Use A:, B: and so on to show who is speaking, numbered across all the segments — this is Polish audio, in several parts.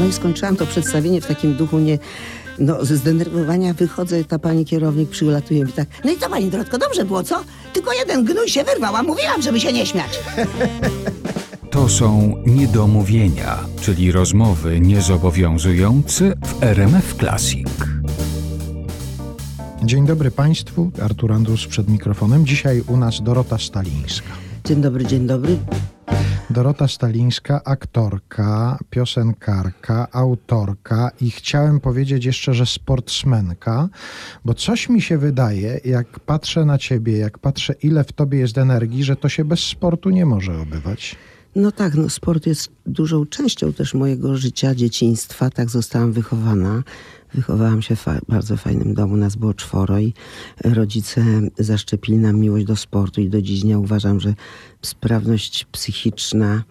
A: No i skończyłam to przedstawienie w takim duchu nie... No, ze zdenerwowania wychodzę, ta pani kierownik przylatuje mi tak. No i co pani Dorotko, dobrze było, co? Tylko jeden gnój się wyrwał, a mówiłam, żeby się nie śmiać.
B: To są niedomówienia, czyli rozmowy niezobowiązujące w RMF Classic.
C: Dzień dobry Państwu, Artur Andrus przed mikrofonem. Dzisiaj u nas Dorota Stalińska.
A: Dzień dobry, dzień dobry.
C: Dorota Stalińska, aktorka, piosenkarka, autorka i chciałem powiedzieć jeszcze, że sportsmenka, bo coś mi się wydaje, jak patrzę na ciebie, jak patrzę ile w tobie jest energii, że to się bez sportu nie może obywać.
A: No tak, no sport jest dużą częścią też mojego życia, dzieciństwa. Tak zostałam wychowana. Wychowałam się w fa- bardzo fajnym domu, nas było czworo i rodzice zaszczepili nam miłość do sportu i do dziś dnia uważam, że sprawność psychiczna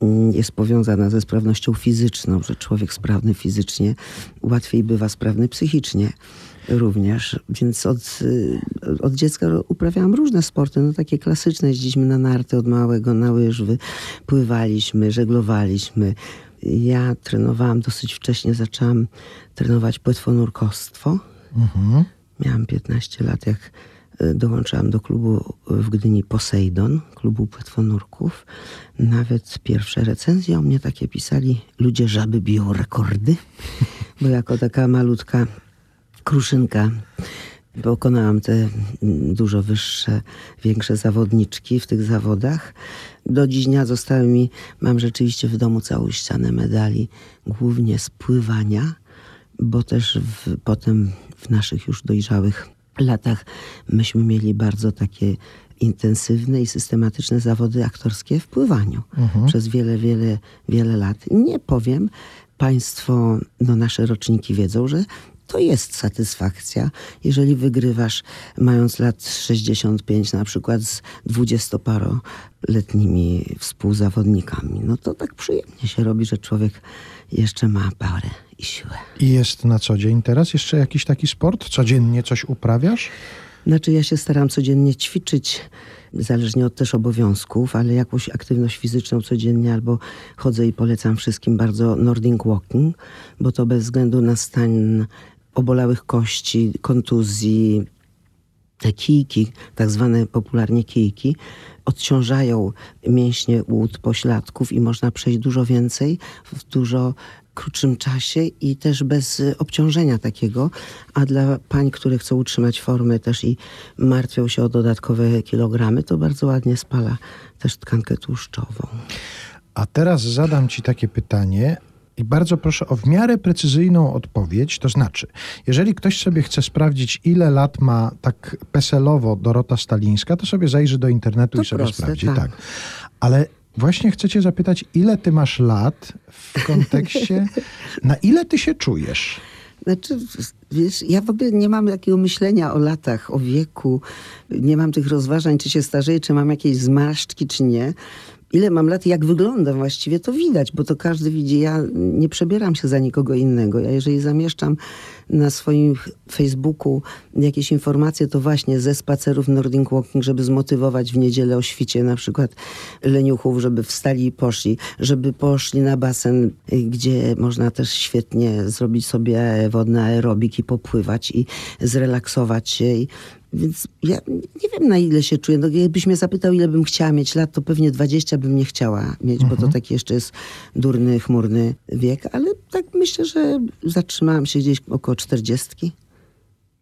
A: mm, jest powiązana ze sprawnością fizyczną, że człowiek sprawny fizycznie łatwiej bywa sprawny psychicznie również. Więc od, y, od dziecka uprawiałam różne sporty, no takie klasyczne. Jeździliśmy na narty od małego, na łyżwy, pływaliśmy, żeglowaliśmy. Ja trenowałam dosyć wcześnie, zaczęłam trenować płetwonurkostwo. Miałam 15 lat, jak y, dołączyłam do klubu w Gdyni Poseidon, klubu płetwonurków. Nawet pierwsze recenzje o mnie takie pisali, ludzie żaby biją rekordy, bo jako taka malutka kruszynka pokonałam te mm, dużo wyższe, większe zawodniczki w tych zawodach. Do dziś dnia zostały mi, mam rzeczywiście w domu całą ścianę medali, głównie z pływania, bo też w, potem w naszych już dojrzałych latach myśmy mieli bardzo takie intensywne i systematyczne zawody aktorskie w pływaniu przez wiele, wiele, wiele lat. Nie powiem, państwo, no nasze roczniki wiedzą, że to jest satysfakcja, jeżeli wygrywasz mając lat 65 na przykład z dwudziestoparoletnimi współzawodnikami. No to tak przyjemnie się robi, że człowiek jeszcze ma parę i siłę.
C: I jest na co dzień teraz jeszcze jakiś taki sport? Codziennie coś uprawiasz?
A: Znaczy ja się staram codziennie ćwiczyć, zależnie od też obowiązków, ale jakąś aktywność fizyczną codziennie albo chodzę i polecam wszystkim bardzo Nordic Walking, bo to bez względu na stan obolałych kości, kontuzji, te kijki, tak zwane popularnie kijki, odciążają mięśnie łód pośladków i można przejść dużo więcej w dużo krótszym czasie i też bez obciążenia takiego. A dla pań, które chcą utrzymać formę też i martwią się o dodatkowe kilogramy, to bardzo ładnie spala też tkankę tłuszczową.
C: A teraz zadam ci takie pytanie i bardzo proszę o w miarę precyzyjną odpowiedź. To znaczy, jeżeli ktoś sobie chce sprawdzić, ile lat ma tak peselowo Dorota Stalińska, to sobie zajrzy do internetu
A: To
C: i sobie
A: proste,
C: sprawdzi.
A: tak.
C: Tak. Ale właśnie chcę cię zapytać, ile ty masz lat w kontekście, na ile ty się czujesz?
A: Znaczy, wiesz, ja w ogóle nie mam takiego myślenia o latach, o wieku. Nie mam tych rozważań, czy się starzeję, czy mam jakieś zmarszczki, czy nie. Ile mam lat i jak wyglądam właściwie, to widać, bo to każdy widzi. Ja nie przebieram się za nikogo innego. Ja jeżeli zamieszczam na swoim Facebooku jakieś informacje, to właśnie ze spacerów Nordic Walking, żeby zmotywować w niedzielę o świcie na przykład leniuchów, żeby wstali i poszli, żeby poszli na basen, gdzie można też świetnie zrobić sobie wodny aerobik i popływać i zrelaksować się. I więc ja nie wiem, na ile się czuję. No, jakbyś mnie zapytał, ile bym chciała mieć lat, to pewnie 20 bym nie chciała mieć, bo to taki jeszcze jest durny, chmurny wiek. Ale tak myślę, że zatrzymałam się gdzieś około 40.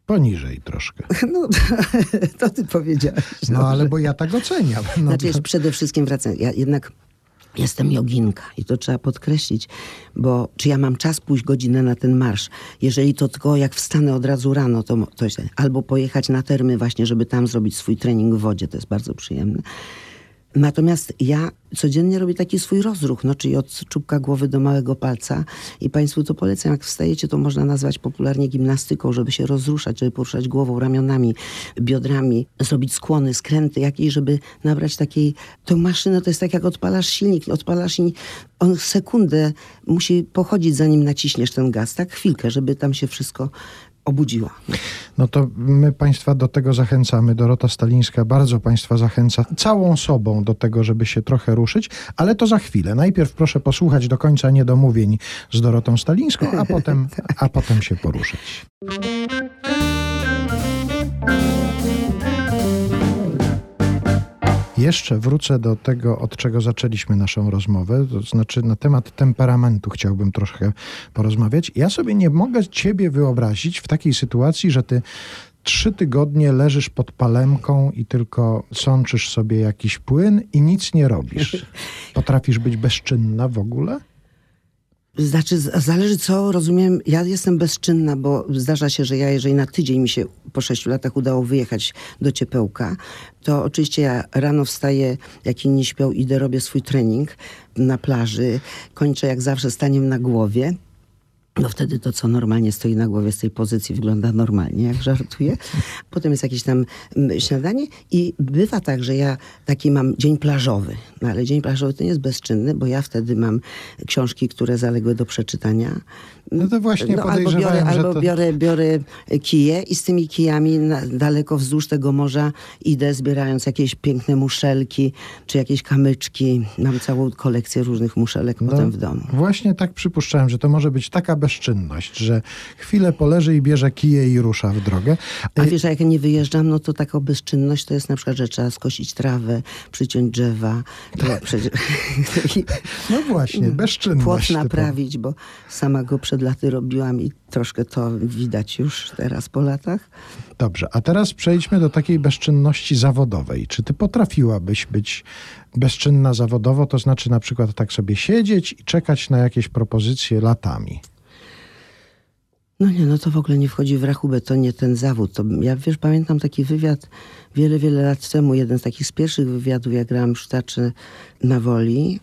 C: Poniżej troszkę.
A: No, to ty powiedziałeś.
C: No ale bo ja tak oceniam. No,
A: Znaczy,
C: to-
A: przede wszystkim wracam. Ja jednak jestem joginka i to trzeba podkreślić, bo czy ja mam czas pójść godzinę na ten marsz? Jeżeli to tylko jak wstanę od razu rano, to, to. Albo pojechać na termy właśnie, żeby tam zrobić swój trening w wodzie, to jest bardzo przyjemne. Natomiast ja codziennie robię taki swój rozruch, no, czyli od czubka głowy do małego palca i Państwu to polecam. Jak wstajecie, to można nazwać popularnie gimnastyką, żeby się rozruszać, żeby poruszać głową, ramionami, biodrami, zrobić skłony, skręty jakieś, żeby nabrać takiej... Tą maszynę to jest tak, jak odpalasz silnik. Odpalasz i on sekundę musi pochodzić, zanim naciśniesz ten gaz, tak? Chwilkę, żeby tam się wszystko obudziła.
C: No to my Państwa do tego zachęcamy. Dorota Stalińska bardzo Państwa zachęca całą sobą do tego, żeby się trochę ruszyć, ale to za chwilę. Najpierw proszę posłuchać do końca niedomówień z Dorotą Stalińską, a potem, a potem się poruszyć. Jeszcze wrócę do tego, od czego zaczęliśmy naszą rozmowę, to znaczy na temat temperamentu chciałbym troszkę porozmawiać. Ja sobie nie mogę ciebie wyobrazić w takiej sytuacji, że ty trzy tygodnie leżysz pod palemką i tylko sączysz sobie jakiś płyn i nic nie robisz. Potrafisz być bezczynna w ogóle?
A: Znaczy, zależy co, rozumiem, ja jestem bezczynna, bo zdarza się, że ja, jeżeli na tydzień mi się po sześciu latach udało wyjechać do ciepełka, to oczywiście ja rano wstaję, jak inni śpią, idę, robię swój trening na plaży, kończę jak zawsze staniem na głowie. No wtedy to, co normalnie stoi na głowie z tej pozycji, wygląda normalnie, jak żartuję. Potem jest jakieś tam mm, śniadanie i bywa tak, że ja taki mam dzień plażowy. No ale dzień plażowy to nie jest bezczynny, bo ja wtedy mam książki, które zaległy do przeczytania.
C: No to właśnie
A: albo
C: podejrzewałem,
A: biorę, albo
C: to-
A: biorę, biorę kije i z tymi kijami na, daleko wzdłuż tego morza idę, zbierając jakieś piękne muszelki, czy jakieś kamyczki. Mam całą kolekcję różnych muszelek
C: No,
A: potem w domu.
C: Właśnie tak przypuszczałem, że to może być taka bezczynność, że chwilę poleży i bierze kije i rusza w drogę.
A: A wiesz, a jak nie wyjeżdżam, no to taka bezczynność to jest na przykład, że trzeba skosić trawę, przyciąć drzewa, to przecież,
C: No właśnie, bezczynność.
A: płot naprawić, bo sama go przed laty robiłam i troszkę to widać już teraz po latach.
C: Dobrze, a teraz przejdźmy do takiej bezczynności zawodowej. Czy ty potrafiłabyś być bezczynna zawodowo, to znaczy na przykład tak sobie siedzieć i czekać na jakieś propozycje latami?
A: No nie, no to w ogóle nie wchodzi w rachubę, to nie ten zawód. To, ja wiesz, pamiętam taki wywiad wiele, wiele lat temu, jeden z takich z pierwszych wywiadów, jak grałam sztaczy na woli.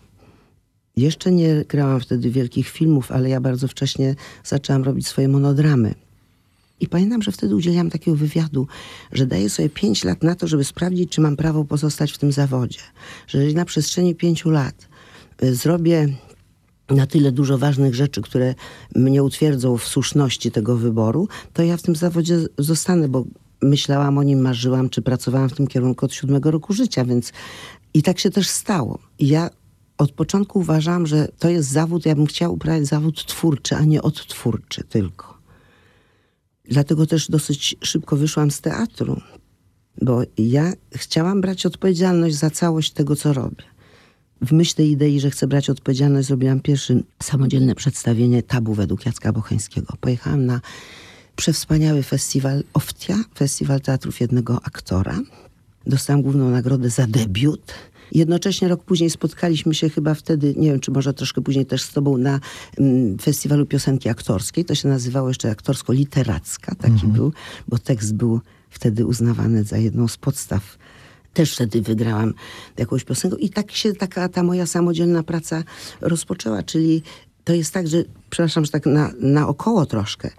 A: Jeszcze nie grałam wtedy wielkich filmów, ale ja bardzo wcześnie zaczęłam robić swoje monodramy. I pamiętam, że wtedy udzieliłam takiego wywiadu, że daję sobie pięć lat na to, żeby sprawdzić, czy mam prawo pozostać w tym zawodzie. Że jeżeli na przestrzeni pięciu lat y, zrobię na tyle dużo ważnych rzeczy, które mnie utwierdzą w słuszności tego wyboru, to ja w tym zawodzie zostanę, bo myślałam o nim, marzyłam, czy pracowałam w tym kierunku od siódmego roku życia, więc i tak się też stało. I ja od początku uważałam, że to jest zawód, ja bym chciała uprawiać zawód twórczy, a nie odtwórczy tylko. Dlatego też dosyć szybko wyszłam z teatru, bo ja chciałam brać odpowiedzialność za całość tego, co robię. W myśl tej idei, że chcę brać odpowiedzialność, zrobiłam pierwsze samodzielne przedstawienie tabu według Jacka Bocheńskiego. Pojechałam na przewspaniały festiwal OFTIA, Festiwal Teatrów Jednego Aktora. Dostałam główną nagrodę za debiut. Jednocześnie rok później spotkaliśmy się chyba wtedy, nie wiem, czy może troszkę później też z tobą na mm, festiwalu piosenki aktorskiej. To się nazywało jeszcze aktorsko-literacka, taki był, bo tekst był wtedy uznawany za jedną z podstaw też wtedy wygrałam jakąś piosenkę i tak się taka ta moja samodzielna praca rozpoczęła, czyli to jest tak, że, przepraszam, że tak na, naokoło troszkę,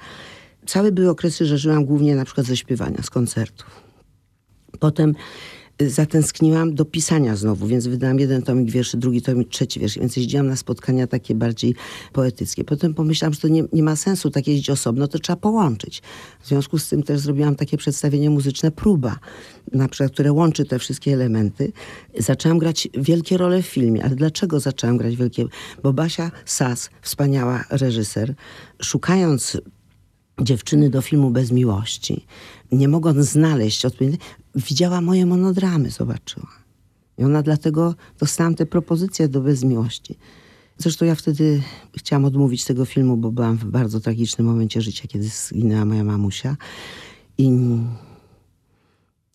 A: całe były okresy, że żyłam głównie na przykład ze śpiewania, z koncertów. Potem zatęskniłam do pisania znowu, więc wydałam jeden tomik wierszy, drugi tomik, trzeci wiersz, więc jeździłam na spotkania takie bardziej poetyckie. Potem pomyślałam, że to nie, nie ma sensu tak jeździć osobno, to trzeba połączyć. W związku z tym też zrobiłam takie przedstawienie muzyczne Próba, na przykład, które łączy te wszystkie elementy. Zaczęłam grać wielkie role w filmie. Ale dlaczego zaczęłam grać wielkie? Bo Basia Sas, wspaniała reżyser, szukając dziewczyny do filmu Bez Miłości, nie mogąc znaleźć odpowiedzi, widziała moje monodramy, zobaczyła. I ona dlatego dostałam te propozycje do Bez Miłości. Zresztą ja wtedy chciałam odmówić tego filmu, bo byłam w bardzo tragicznym momencie życia, kiedy zginęła moja mamusia. I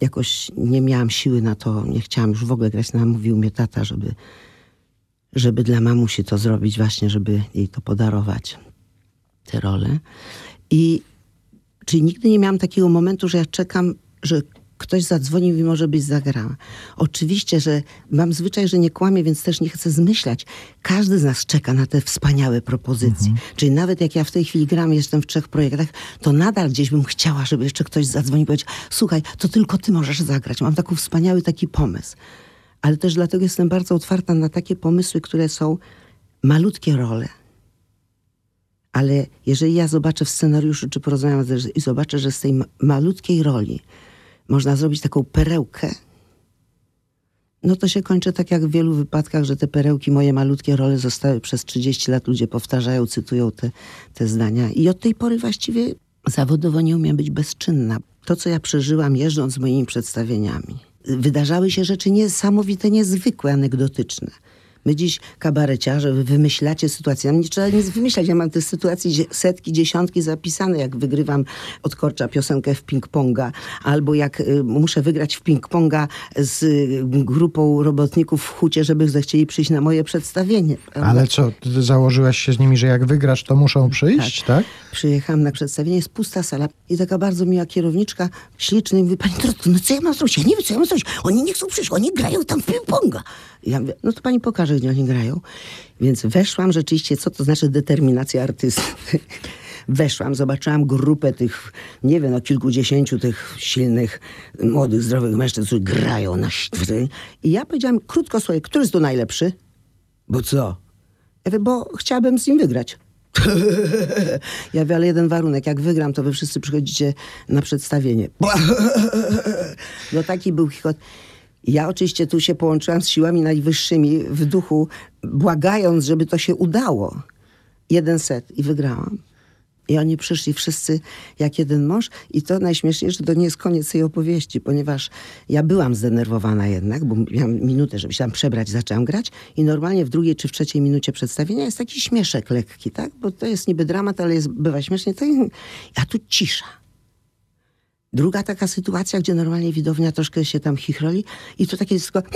A: jakoś nie miałam siły na to, nie chciałam już w ogóle grać. Namówił mnie tata, żeby, żeby dla mamusi to zrobić właśnie, żeby jej to podarować, te role. I czyli nigdy nie miałam takiego momentu, że ja czekam, że ktoś zadzwonił i może być zagrała. Oczywiście, że mam zwyczaj, że nie kłamię, więc też nie chcę zmyślać. Każdy z nas czeka na te wspaniałe propozycje. Czyli nawet jak ja w tej chwili gram, jestem w trzech projektach, to nadal gdzieś bym chciała, żeby jeszcze ktoś zadzwonił i powiedział, słuchaj, to tylko ty możesz zagrać. Mam taki wspaniały taki pomysł. Ale też dlatego jestem bardzo otwarta na takie pomysły, które są malutkie role, Ale jeżeli ja zobaczę w scenariuszu, czy porozmawiam i zobaczę, że z tej ma- malutkiej roli można zrobić taką perełkę, no to się kończy tak jak w wielu wypadkach, że te perełki, moje malutkie role zostały przez 30 lat, ludzie powtarzają, cytują te, te zdania. I od tej pory właściwie zawodowo nie umiem być bezczynna. To, co ja przeżyłam jeżdżąc z moimi przedstawieniami. Wydarzały się rzeczy niesamowite, niezwykłe, anegdotyczne. My dziś, kabareciarze, wy wymyślacie sytuacje. Nam nie trzeba nic wymyślać. Ja mam te sytuacje setki, dziesiątki zapisane, jak wygrywam od Korcza piosenkę w ping-ponga, albo jak y, muszę wygrać w ping-ponga z y, grupą robotników w hucie, żeby zechcieli przyjść na moje przedstawienie.
C: Ale co, założyłaś się z nimi, że jak wygrasz, to muszą przyjść, tak?
A: Przyjechałam na przedstawienie, jest pusta sala i taka bardzo miła kierowniczka, śliczna, i mówi, pani Trotko, no co ja mam zrobić? Ja nie wiem, co ja mam zrobić. Oni nie chcą przyjść, oni grają tam w ping-ponga. Ja mówię, no to pani pokaże, gdzie oni grają. Więc weszłam rzeczywiście, co to znaczy determinacja artysty. Weszłam, zobaczyłam grupę tych, nie wiem, no kilkudziesięciu tych silnych, młodych, zdrowych mężczyzn, którzy grają na świry. I ja powiedziałam krótko swoje, który jest tu najlepszy? Bo co? Ja mówię, bo chciałabym z nim wygrać. Ja mówię, ale jeden warunek, jak wygram, to wy wszyscy przychodzicie na przedstawienie. No taki był chichot. Ja oczywiście tu się połączyłam z siłami najwyższymi w duchu, błagając, żeby to się udało. Jeden set i wygrałam. I oni przyszli wszyscy jak jeden mąż. I to najśmieszniejsze, to nie jest koniec tej opowieści, ponieważ ja byłam zdenerwowana jednak, bo miałam minutę, żeby się tam przebrać, zaczęłam grać. I normalnie w drugiej czy w trzeciej minucie przedstawienia jest taki śmieszek lekki, tak? Bo to jest niby dramat, ale jest, bywa śmiesznie. To a tu cisza. Druga taka sytuacja, gdzie normalnie widownia troszkę się tam chichroli i to takie jest tylko...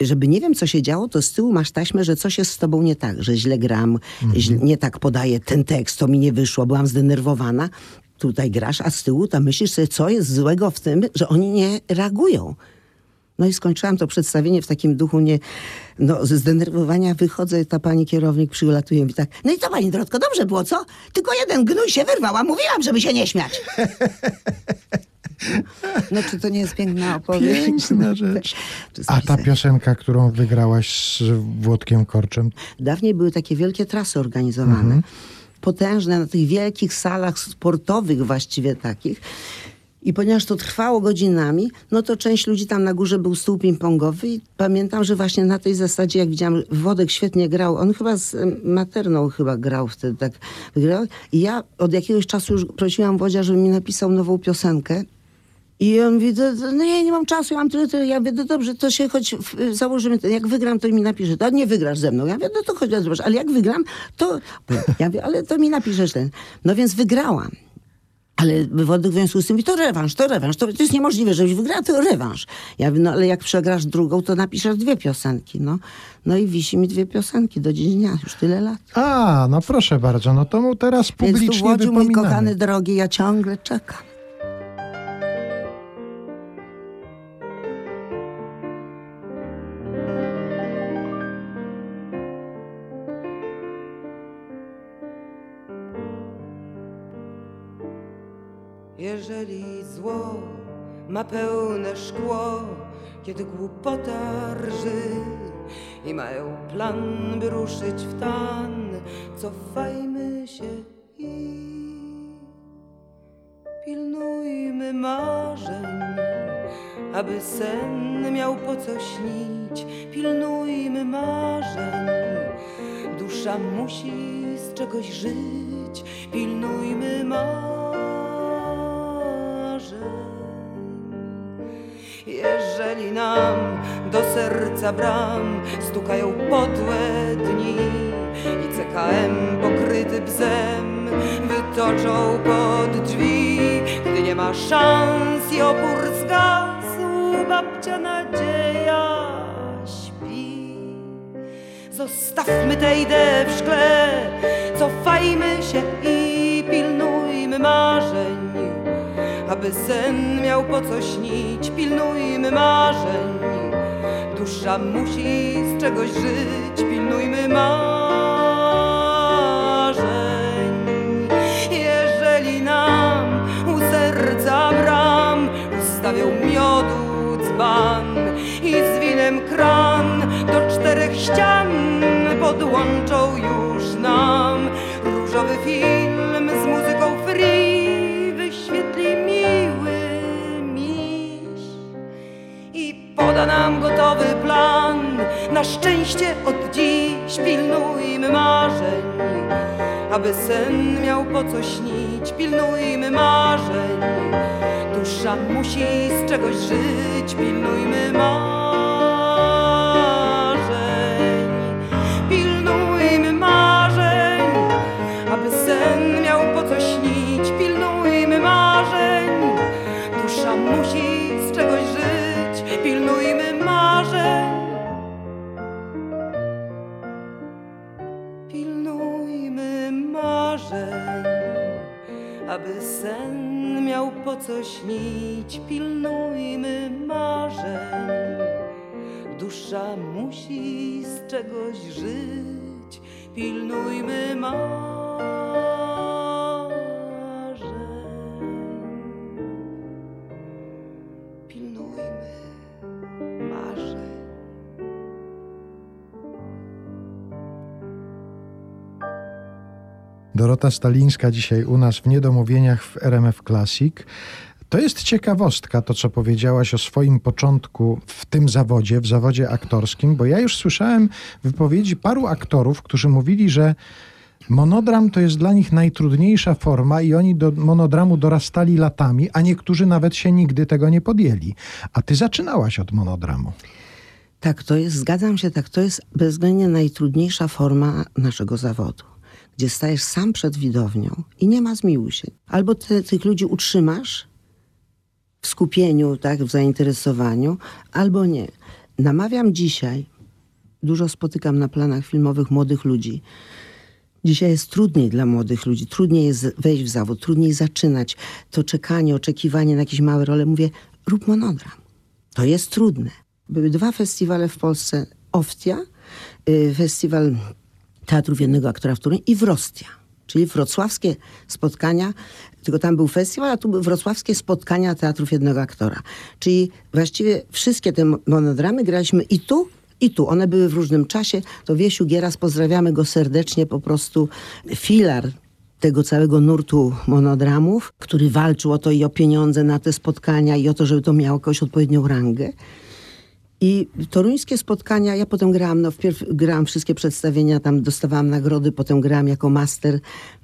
A: Żeby nie wiem, co się działo, to z tyłu masz taśmę, że coś jest z tobą nie tak, że źle gram, źle, nie tak podaję ten tekst, to mi nie wyszło, byłam zdenerwowana. Tutaj grasz, a z tyłu tam myślisz sobie, co jest złego w tym, że oni nie reagują. No i skończyłam to przedstawienie w takim duchu nie, no, ze zdenerwowania wychodzę, ta pani kierownik przylatuje mi tak, no i co pani Drotko, dobrze było, co? Tylko jeden gnój się wyrwał, a mówiłam, żeby się nie śmiać. No czy to nie jest piękna opowieść?
C: Piękna rzecz. A ta piosenka, którą wygrałaś z Włodkiem Korczem,
A: Dawniej były takie wielkie trasy organizowane, potężne, na tych wielkich salach sportowych właściwie takich. I ponieważ to trwało godzinami, no to część ludzi tam na górze był stół ping-pongowy i pamiętam, że właśnie na tej zasadzie, jak widziałam, Wodek świetnie grał, on chyba z Materną chyba grał wtedy, tak grał. I ja od jakiegoś czasu już prosiłam Wodzia, żeby mi napisał nową piosenkę. I on mówi, "To- to- no ja nie mam czasu, ja mam tyle, tyle. Ja mówię, no dobrze, to się choć w, założymy, jak wygram, to mi napisze. A nie wygrasz ze mną. Ja mówię, no to chodź, ale jak wygram, to... Ja mówię, ale to mi napiszesz ten. No więc wygrałam. Ale Wodek w związku z tym to rewanż, to rewanż, to, to jest niemożliwe, żebyś wygrała, to rewanż. Ja mówię, no ale jak przegrasz drugą, to napiszesz dwie piosenki, no. No i wisi mi dwie piosenki do dziś dnia, już tyle lat.
C: A, no proszę bardzo, no to mu teraz
A: Więc tu
C: publicznie
A: Wodziu, mój kochany drogi, ja ciągle czekam.
D: Zło ma pełne szkło, kiedy głupota rży i mają plan, by ruszyć w tan, cofajmy się i pilnujmy marzeń, aby sen miał po co śnić. Pilnujmy marzeń, dusza musi z czegoś żyć. Pilnujmy marzeń. Jeżeli nam do serca bram stukają podłe dni i CKM pokryty bzem wytoczą pod drzwi, gdy nie ma szans i opór zgasł, babcia nadzieja śpi. Zostawmy tę ideę w szkle, cofajmy się i pilnujmy marzeń. Aby sen miał po co śnić, pilnujmy marzeń. Dusza musi z czegoś żyć, pilnujmy marzeń. Jeżeli nam u serca bram ustawią miodu dzban i z winem kran do czterech ścian podłączą już nam różowy od dziś pilnujmy marzeń, aby sen miał po co śnić. Pilnujmy marzeń, dusza musi z czegoś żyć. Pilnujmy marzeń, co śnić. Pilnujmy marzeń, dusza musi z czegoś żyć. Pilnujmy marzeń.
C: Dorota Stalińska dzisiaj u nas w Niedomówieniach w RMF Classic. To jest ciekawostka, to co powiedziałaś o swoim początku w tym zawodzie, w zawodzie aktorskim, bo ja już słyszałem wypowiedzi paru aktorów, którzy mówili, że monodram to jest dla nich najtrudniejsza forma i oni do monodramu dorastali latami, a niektórzy nawet się nigdy tego nie podjęli. A ty zaczynałaś od monodramu.
A: Tak, to jest, zgadzam się, tak, to jest bezwzględnie najtrudniejsza forma naszego zawodu, gdzie stajesz sam przed widownią i nie ma zmiłuj się. Albo ty, tych ludzi utrzymasz w skupieniu, tak, w zainteresowaniu, albo nie. Namawiam dzisiaj, dużo spotykam na planach filmowych młodych ludzi. Dzisiaj jest trudniej dla młodych ludzi, trudniej jest wejść w zawód, trudniej zaczynać. To czekanie, oczekiwanie na jakieś małe role. Mówię, rób monodram. To jest trudne. Były dwa festiwale w Polsce. Oftia, y, festiwal Teatrów Jednego Aktora w Turyn i Wrostia, czyli wrocławskie spotkania, tylko tam był festiwal, a tu były wrocławskie spotkania Teatrów Jednego Aktora. Czyli właściwie wszystkie te mo- monodramy graliśmy i tu, i tu. One były w różnym czasie. To Wiesiu Gieras, pozdrawiamy go serdecznie, po prostu filar tego całego nurtu monodramów, który walczył o to i o pieniądze na te spotkania i o to, żeby to miało jakąś odpowiednią rangę. I toruńskie spotkania, ja potem grałam, no wpierw grałam wszystkie przedstawienia, tam dostawałam nagrody, potem grałam jako master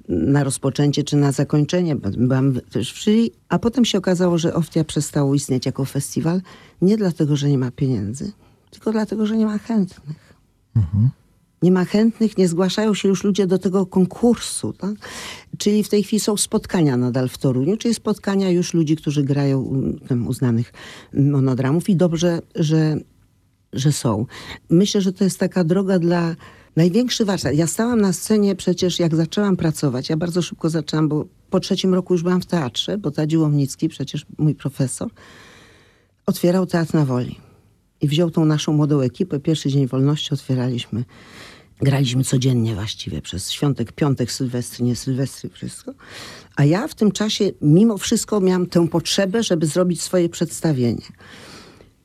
A: na rozpoczęcie czy na zakończenie, byłam też w jury, a potem się okazało, że Oftia przestało istnieć jako festiwal, nie dlatego, że nie ma pieniędzy, tylko dlatego, że nie ma chętnych. Nie ma chętnych, nie zgłaszają się już ludzie do tego konkursu. Tak? Czyli w tej chwili są spotkania nadal w Toruniu, czyli spotkania już ludzi, którzy grają tam uznanych monodramów i dobrze, że, że są. Myślę, że to jest taka droga dla największy warsztat. Ja stałam na scenie przecież, jak zaczęłam pracować, ja bardzo szybko zaczęłam, bo po trzecim roku już byłam w teatrze, bo Tadzi Łomnicki, przecież mój profesor, otwierał Teatr na Woli. I wziął tą naszą młodą ekipę. Pierwszy dzień wolności otwieraliśmy. Graliśmy codziennie właściwie przez świątek, piątek, sylwestry, nie sylwestry, wszystko. A ja w tym czasie mimo wszystko miałam tę potrzebę, żeby zrobić swoje przedstawienie.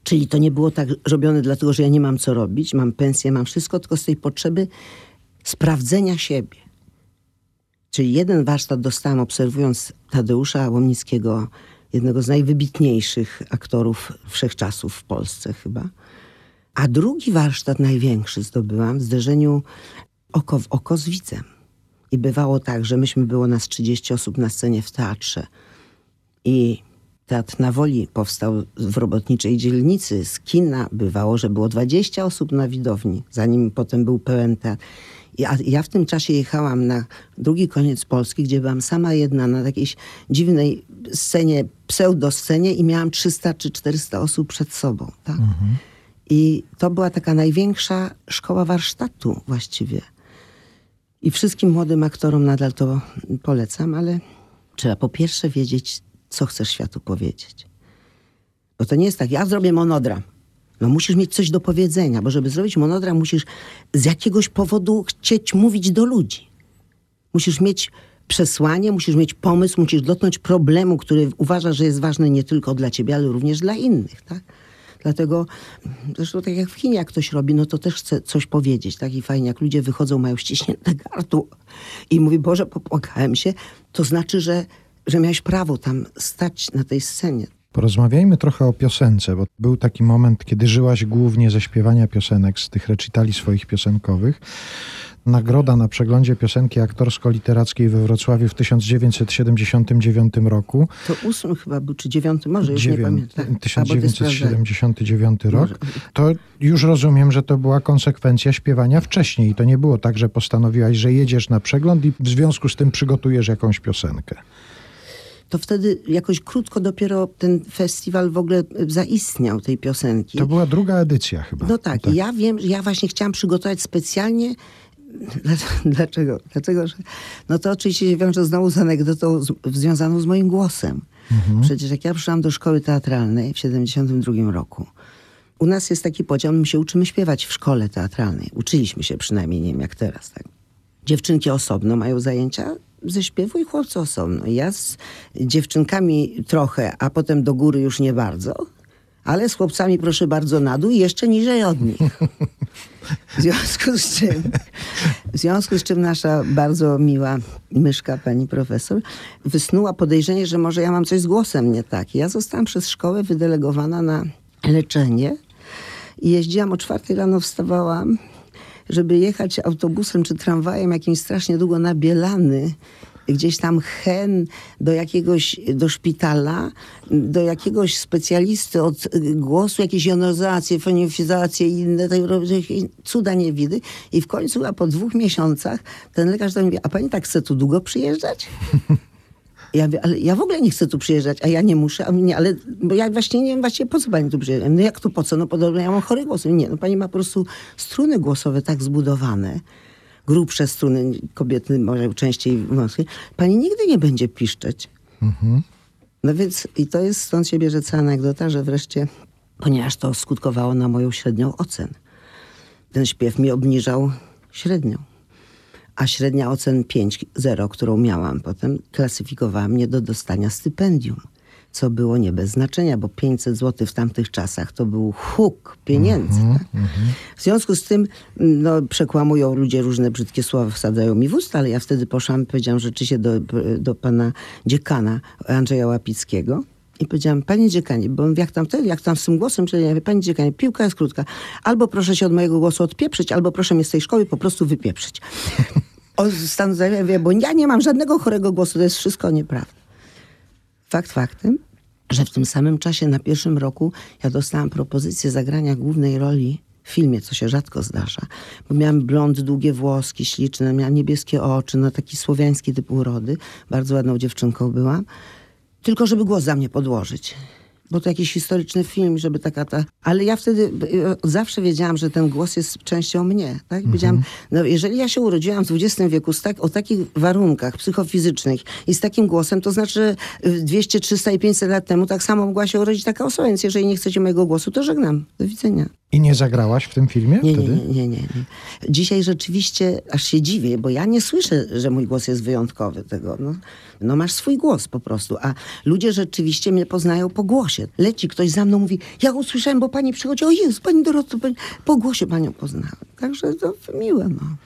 A: Czyli to nie było tak robione dlatego, że ja nie mam co robić, mam pensję, mam wszystko, tylko z tej potrzeby sprawdzenia siebie. Czyli jeden warsztat dostałam obserwując Tadeusza Łomnickiego, jednego z najwybitniejszych aktorów wszechczasów w Polsce chyba. A drugi warsztat największy zdobyłam w zderzeniu oko w oko z widzem. I bywało tak, że myśmy było nas 30 osób na scenie w teatrze i Teatr na Woli powstał w robotniczej dzielnicy. Z kina bywało, że było 20 osób na widowni, zanim potem był pełen teatr. I a ja w tym czasie jechałam na drugi koniec Polski, gdzie byłam sama jedna na jakiejś dziwnej scenie, pseudoscenie i miałam 300 czy 400 osób przed sobą. Tak? I to była taka największa szkoła warsztatu właściwie. I wszystkim młodym aktorom nadal to polecam, ale trzeba po pierwsze wiedzieć, co chcesz światu powiedzieć. Bo to nie jest tak, ja zrobię monodram. No musisz mieć coś do powiedzenia, bo żeby zrobić monodram, musisz z jakiegoś powodu chcieć mówić do ludzi. Musisz mieć przesłanie, musisz mieć pomysł, musisz dotknąć problemu, który uważasz, że jest ważny nie tylko dla ciebie, ale również dla innych, tak? Dlatego, zresztą tak jak w kinie, jak ktoś robi, no to też chce coś powiedzieć, tak? I fajnie, jak ludzie wychodzą, mają ściśnięte gardło i mówi, Boże, popłakałem się, to znaczy, że, że miałeś prawo tam stać na tej scenie.
C: Porozmawiajmy trochę o piosence, bo był taki moment, kiedy żyłaś głównie ze śpiewania piosenek, z tych recitali swoich piosenkowych. Nagroda na przeglądzie piosenki aktorsko-literackiej we Wrocławiu w 1979 roku.
A: To ósmy chyba był, czy dziewiąty, może już nie pamiętam. Albo ty sprawdzaj.
C: 1979 rok.
A: Może.
C: To już rozumiem, że to była konsekwencja śpiewania wcześniej. To nie było tak, że postanowiłaś, że jedziesz na przegląd i w związku z tym przygotujesz jakąś piosenkę.
A: To wtedy jakoś krótko dopiero ten festiwal w ogóle zaistniał, tej piosenki.
C: To była druga edycja chyba.
A: No tak, i ja wiem, ja właśnie chciałam przygotować specjalnie. Dlaczego? Dlaczego. No to oczywiście się wiąże znowu z anegdotą z, związaną z moim głosem. Przecież jak ja przyszłam do szkoły teatralnej w 72 roku, u nas jest taki podział, my się uczymy śpiewać w szkole teatralnej. Uczyliśmy się przynajmniej, nie wiem jak teraz, tak. Dziewczynki osobno mają zajęcia ze śpiewu i chłopcy osobno. Ja z dziewczynkami trochę, a potem do góry już nie bardzo, ale z chłopcami proszę bardzo na dół i jeszcze niżej od nich. W związku z czym, w związku z czym nasza bardzo miła myszka, pani profesor, wysnuła podejrzenie, że może ja mam coś z głosem nie tak. Ja zostałam przez szkołę wydelegowana na leczenie i jeździłam o czwartej rano, wstawałam, żeby jechać autobusem czy tramwajem jakimś strasznie długo na Bielany, gdzieś tam hen do jakiegoś, do szpitala, do jakiegoś specjalisty od głosu, jakieś jonozacje, fonifizacje i inne cuda niewidy. I w końcu, a po dwóch miesiącach ten lekarz do mnie mówi, a pani tak chce tu długo przyjeżdżać? Ja mówię, ale ja w ogóle nie chcę tu przyjeżdżać, a ja nie muszę, a nie, ale bo ja właśnie nie wiem właściwie po co pani tu przyjeżdża. No jak to po co? No podobno ja mam chory głos. Nie, no pani ma po prostu struny głosowe tak zbudowane, grubsze struny, kobiety może częściej męskie. Pani nigdy nie będzie piszczeć. No więc i to jest, stąd się bierze cała anegdota, że wreszcie, ponieważ to skutkowało na moją średnią ocen. Ten śpiew mi obniżał średnią. A średnia ocen 5,0, którą miałam potem, klasyfikowała mnie do dostania stypendium. Co było nie bez znaczenia, bo 500 zł w tamtych czasach to był huk pieniędzy. tak? W związku z tym no, przekłamują ludzie różne brzydkie słowa, wsadzają mi w usta, ale ja wtedy poszłam, powiedziałam rzeczywiście do, do pana dziekana Andrzeja Łapickiego. I powiedziałam, panie dziekanie, bo jak tam jak tam z tym głosem, czyli ja mówię, panie dziekanie, piłka jest krótka. Albo proszę się od mojego głosu odpieprzyć, albo proszę mnie z tej szkoły po prostu wypieprzyć. O stan zdrowia, bo ja nie mam żadnego chorego głosu, to jest wszystko nieprawda. Fakt faktem, że w tym samym czasie na pierwszym roku ja dostałam propozycję zagrania głównej roli w filmie, co się rzadko zdarza. Bo miałam blond, długie włoski, śliczne, miałam niebieskie oczy, no taki słowiański typ urody. Bardzo ładną dziewczynką byłam. Tylko żeby głos za mnie podłożyć. Bo to jakiś historyczny film, żeby taka ta... Ale ja wtedy y, zawsze wiedziałam, że ten głos jest częścią mnie. Tak? Wiedziałam, no jeżeli ja się urodziłam w XX wieku z tak, o takich warunkach psychofizycznych i z takim głosem, to znaczy, że y, 200, 300 i 500 lat temu tak samo mogła się urodzić taka osoba. Więc jeżeli nie chcecie mojego głosu, to żegnam. Do widzenia.
C: I nie zagrałaś w tym filmie
A: nie,
C: wtedy?
A: nie, nie, nie, nie. Dzisiaj rzeczywiście aż się dziwię, bo ja nie słyszę, że mój głos jest wyjątkowy tego. No, no masz swój głos po prostu, a ludzie rzeczywiście mnie poznają po głosie. Leci ktoś za mną, mówi, ja usłyszałem, bo pani przychodzi, o Jezu, pani Doroto, pani... po głosie panią poznałem. Także to miłe, no.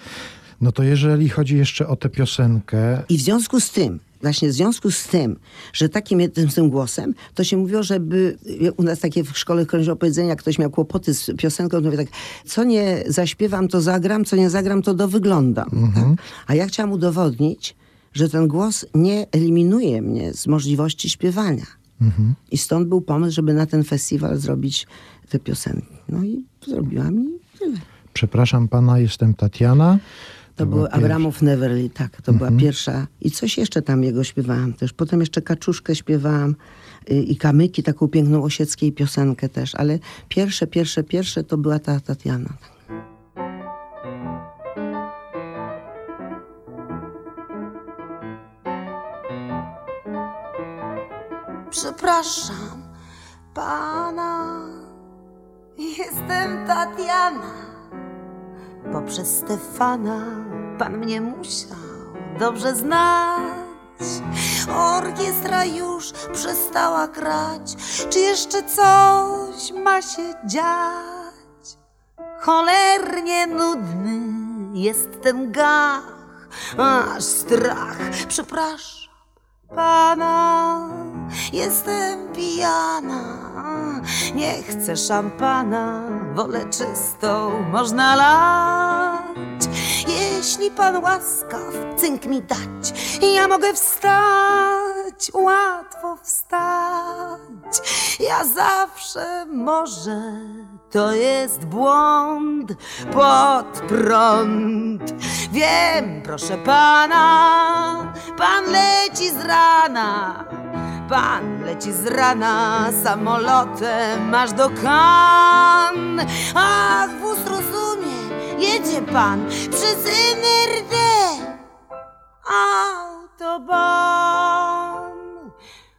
C: No to jeżeli chodzi jeszcze o tę piosenkę,
A: I w związku z tym, właśnie w związku z tym, że takim tym, tym głosem, to się mówiło, żeby u nas takie w szkole krążyło powiedzenie, jak ktoś miał kłopoty z piosenką, to mówię tak, co nie zaśpiewam, to zagram, co nie zagram, to dowyglądam. Tak? A ja chciałam udowodnić, że ten głos nie eliminuje mnie z możliwości śpiewania. I stąd był pomysł, żeby na ten festiwal zrobić te piosenki. No i zrobiłam i tyle.
C: przepraszam pana, jestem Tatiana.
A: To był
C: była pierwsza-
A: Abramów Neverly, tak. To była pierwsza. I coś jeszcze tam jego śpiewałam też. Potem jeszcze Kaczuszkę śpiewałam y, i Kamyki, taką piękną osieckiej piosenkę też. Ale pierwsze, pierwsze, pierwsze to była ta Tatiana.
E: Przepraszam pana, jestem Tatiana, bo przez Stefana pan mnie musiał dobrze znać. Orkiestra już przestała grać, czy jeszcze coś ma się dziać? Cholernie nudny jest ten gach, aż strach. Przepraszam,
D: pana. Jestem pijana, nie chcę szampana, wolę czystą, można lać. Jeśli pan łaskaw, cynk mi dać, ja mogę wstać, łatwo wstać. Ja zawsze może, to jest błąd pod prąd. Wiem, proszę pana, pan leci z rana. Pan leci z rana samolotem aż do Cannes. Ach, wóz rozumie, jedzie pan przez NRD. Autobahn,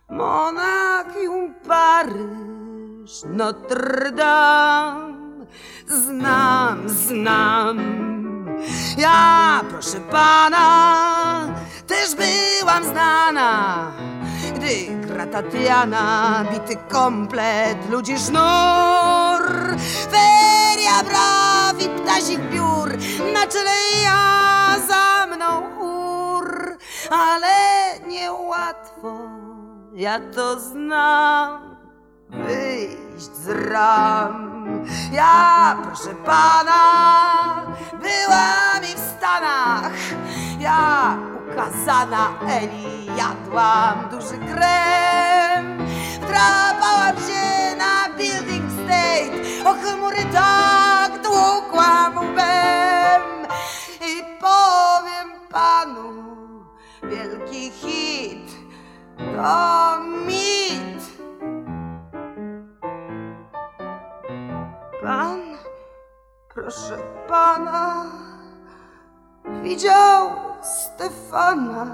D: Monachium, Paryż, Notre Dame. Znam, znam. Ja, proszę pana, też byłam znana. Gdy gra Tatiana, bity komplet, ludzi sznur. Ptasich biur, na czele ja, za mną chór. Ale niełatwo, ja to znam wyjść z ram. Ja, proszę pana, byłam i w Stanach. Ja, ukazana Eli, jadłam duży krem. Wdrapałam się na building state, o chmury tak I powiem panu, wielki hit to mit. Pan, proszę pana, widział Stefana.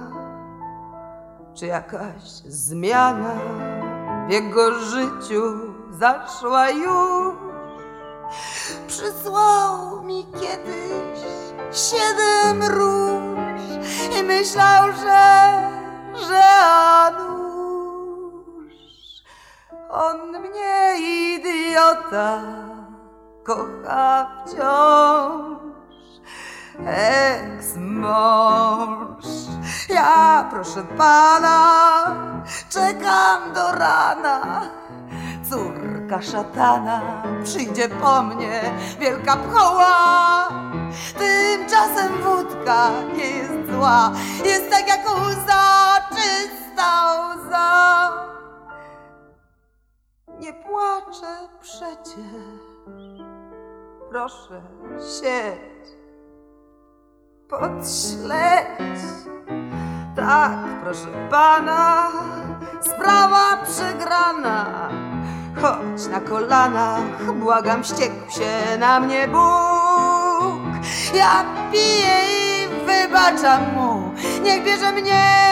D: Czy jakaś zmiana w jego życiu zaszła już? Przysłał mi kiedyś siedem róż i myślał, że, że a nuż. On mnie idiota kocha wciąż. Eks-mąż, ja proszę pana, czekam do rana. Córka szatana przyjdzie po mnie, wielka pchoła. Tymczasem wódka nie jest zła, jest tak jak łza, czysta łza. Nie płaczę przecież, proszę siedź, podśledź. Tak, proszę pana, sprawa przegrana. Chodź na kolanach, błagam, wściekł się na mnie Bóg. Ja piję i wybaczam mu, niech bierze mnie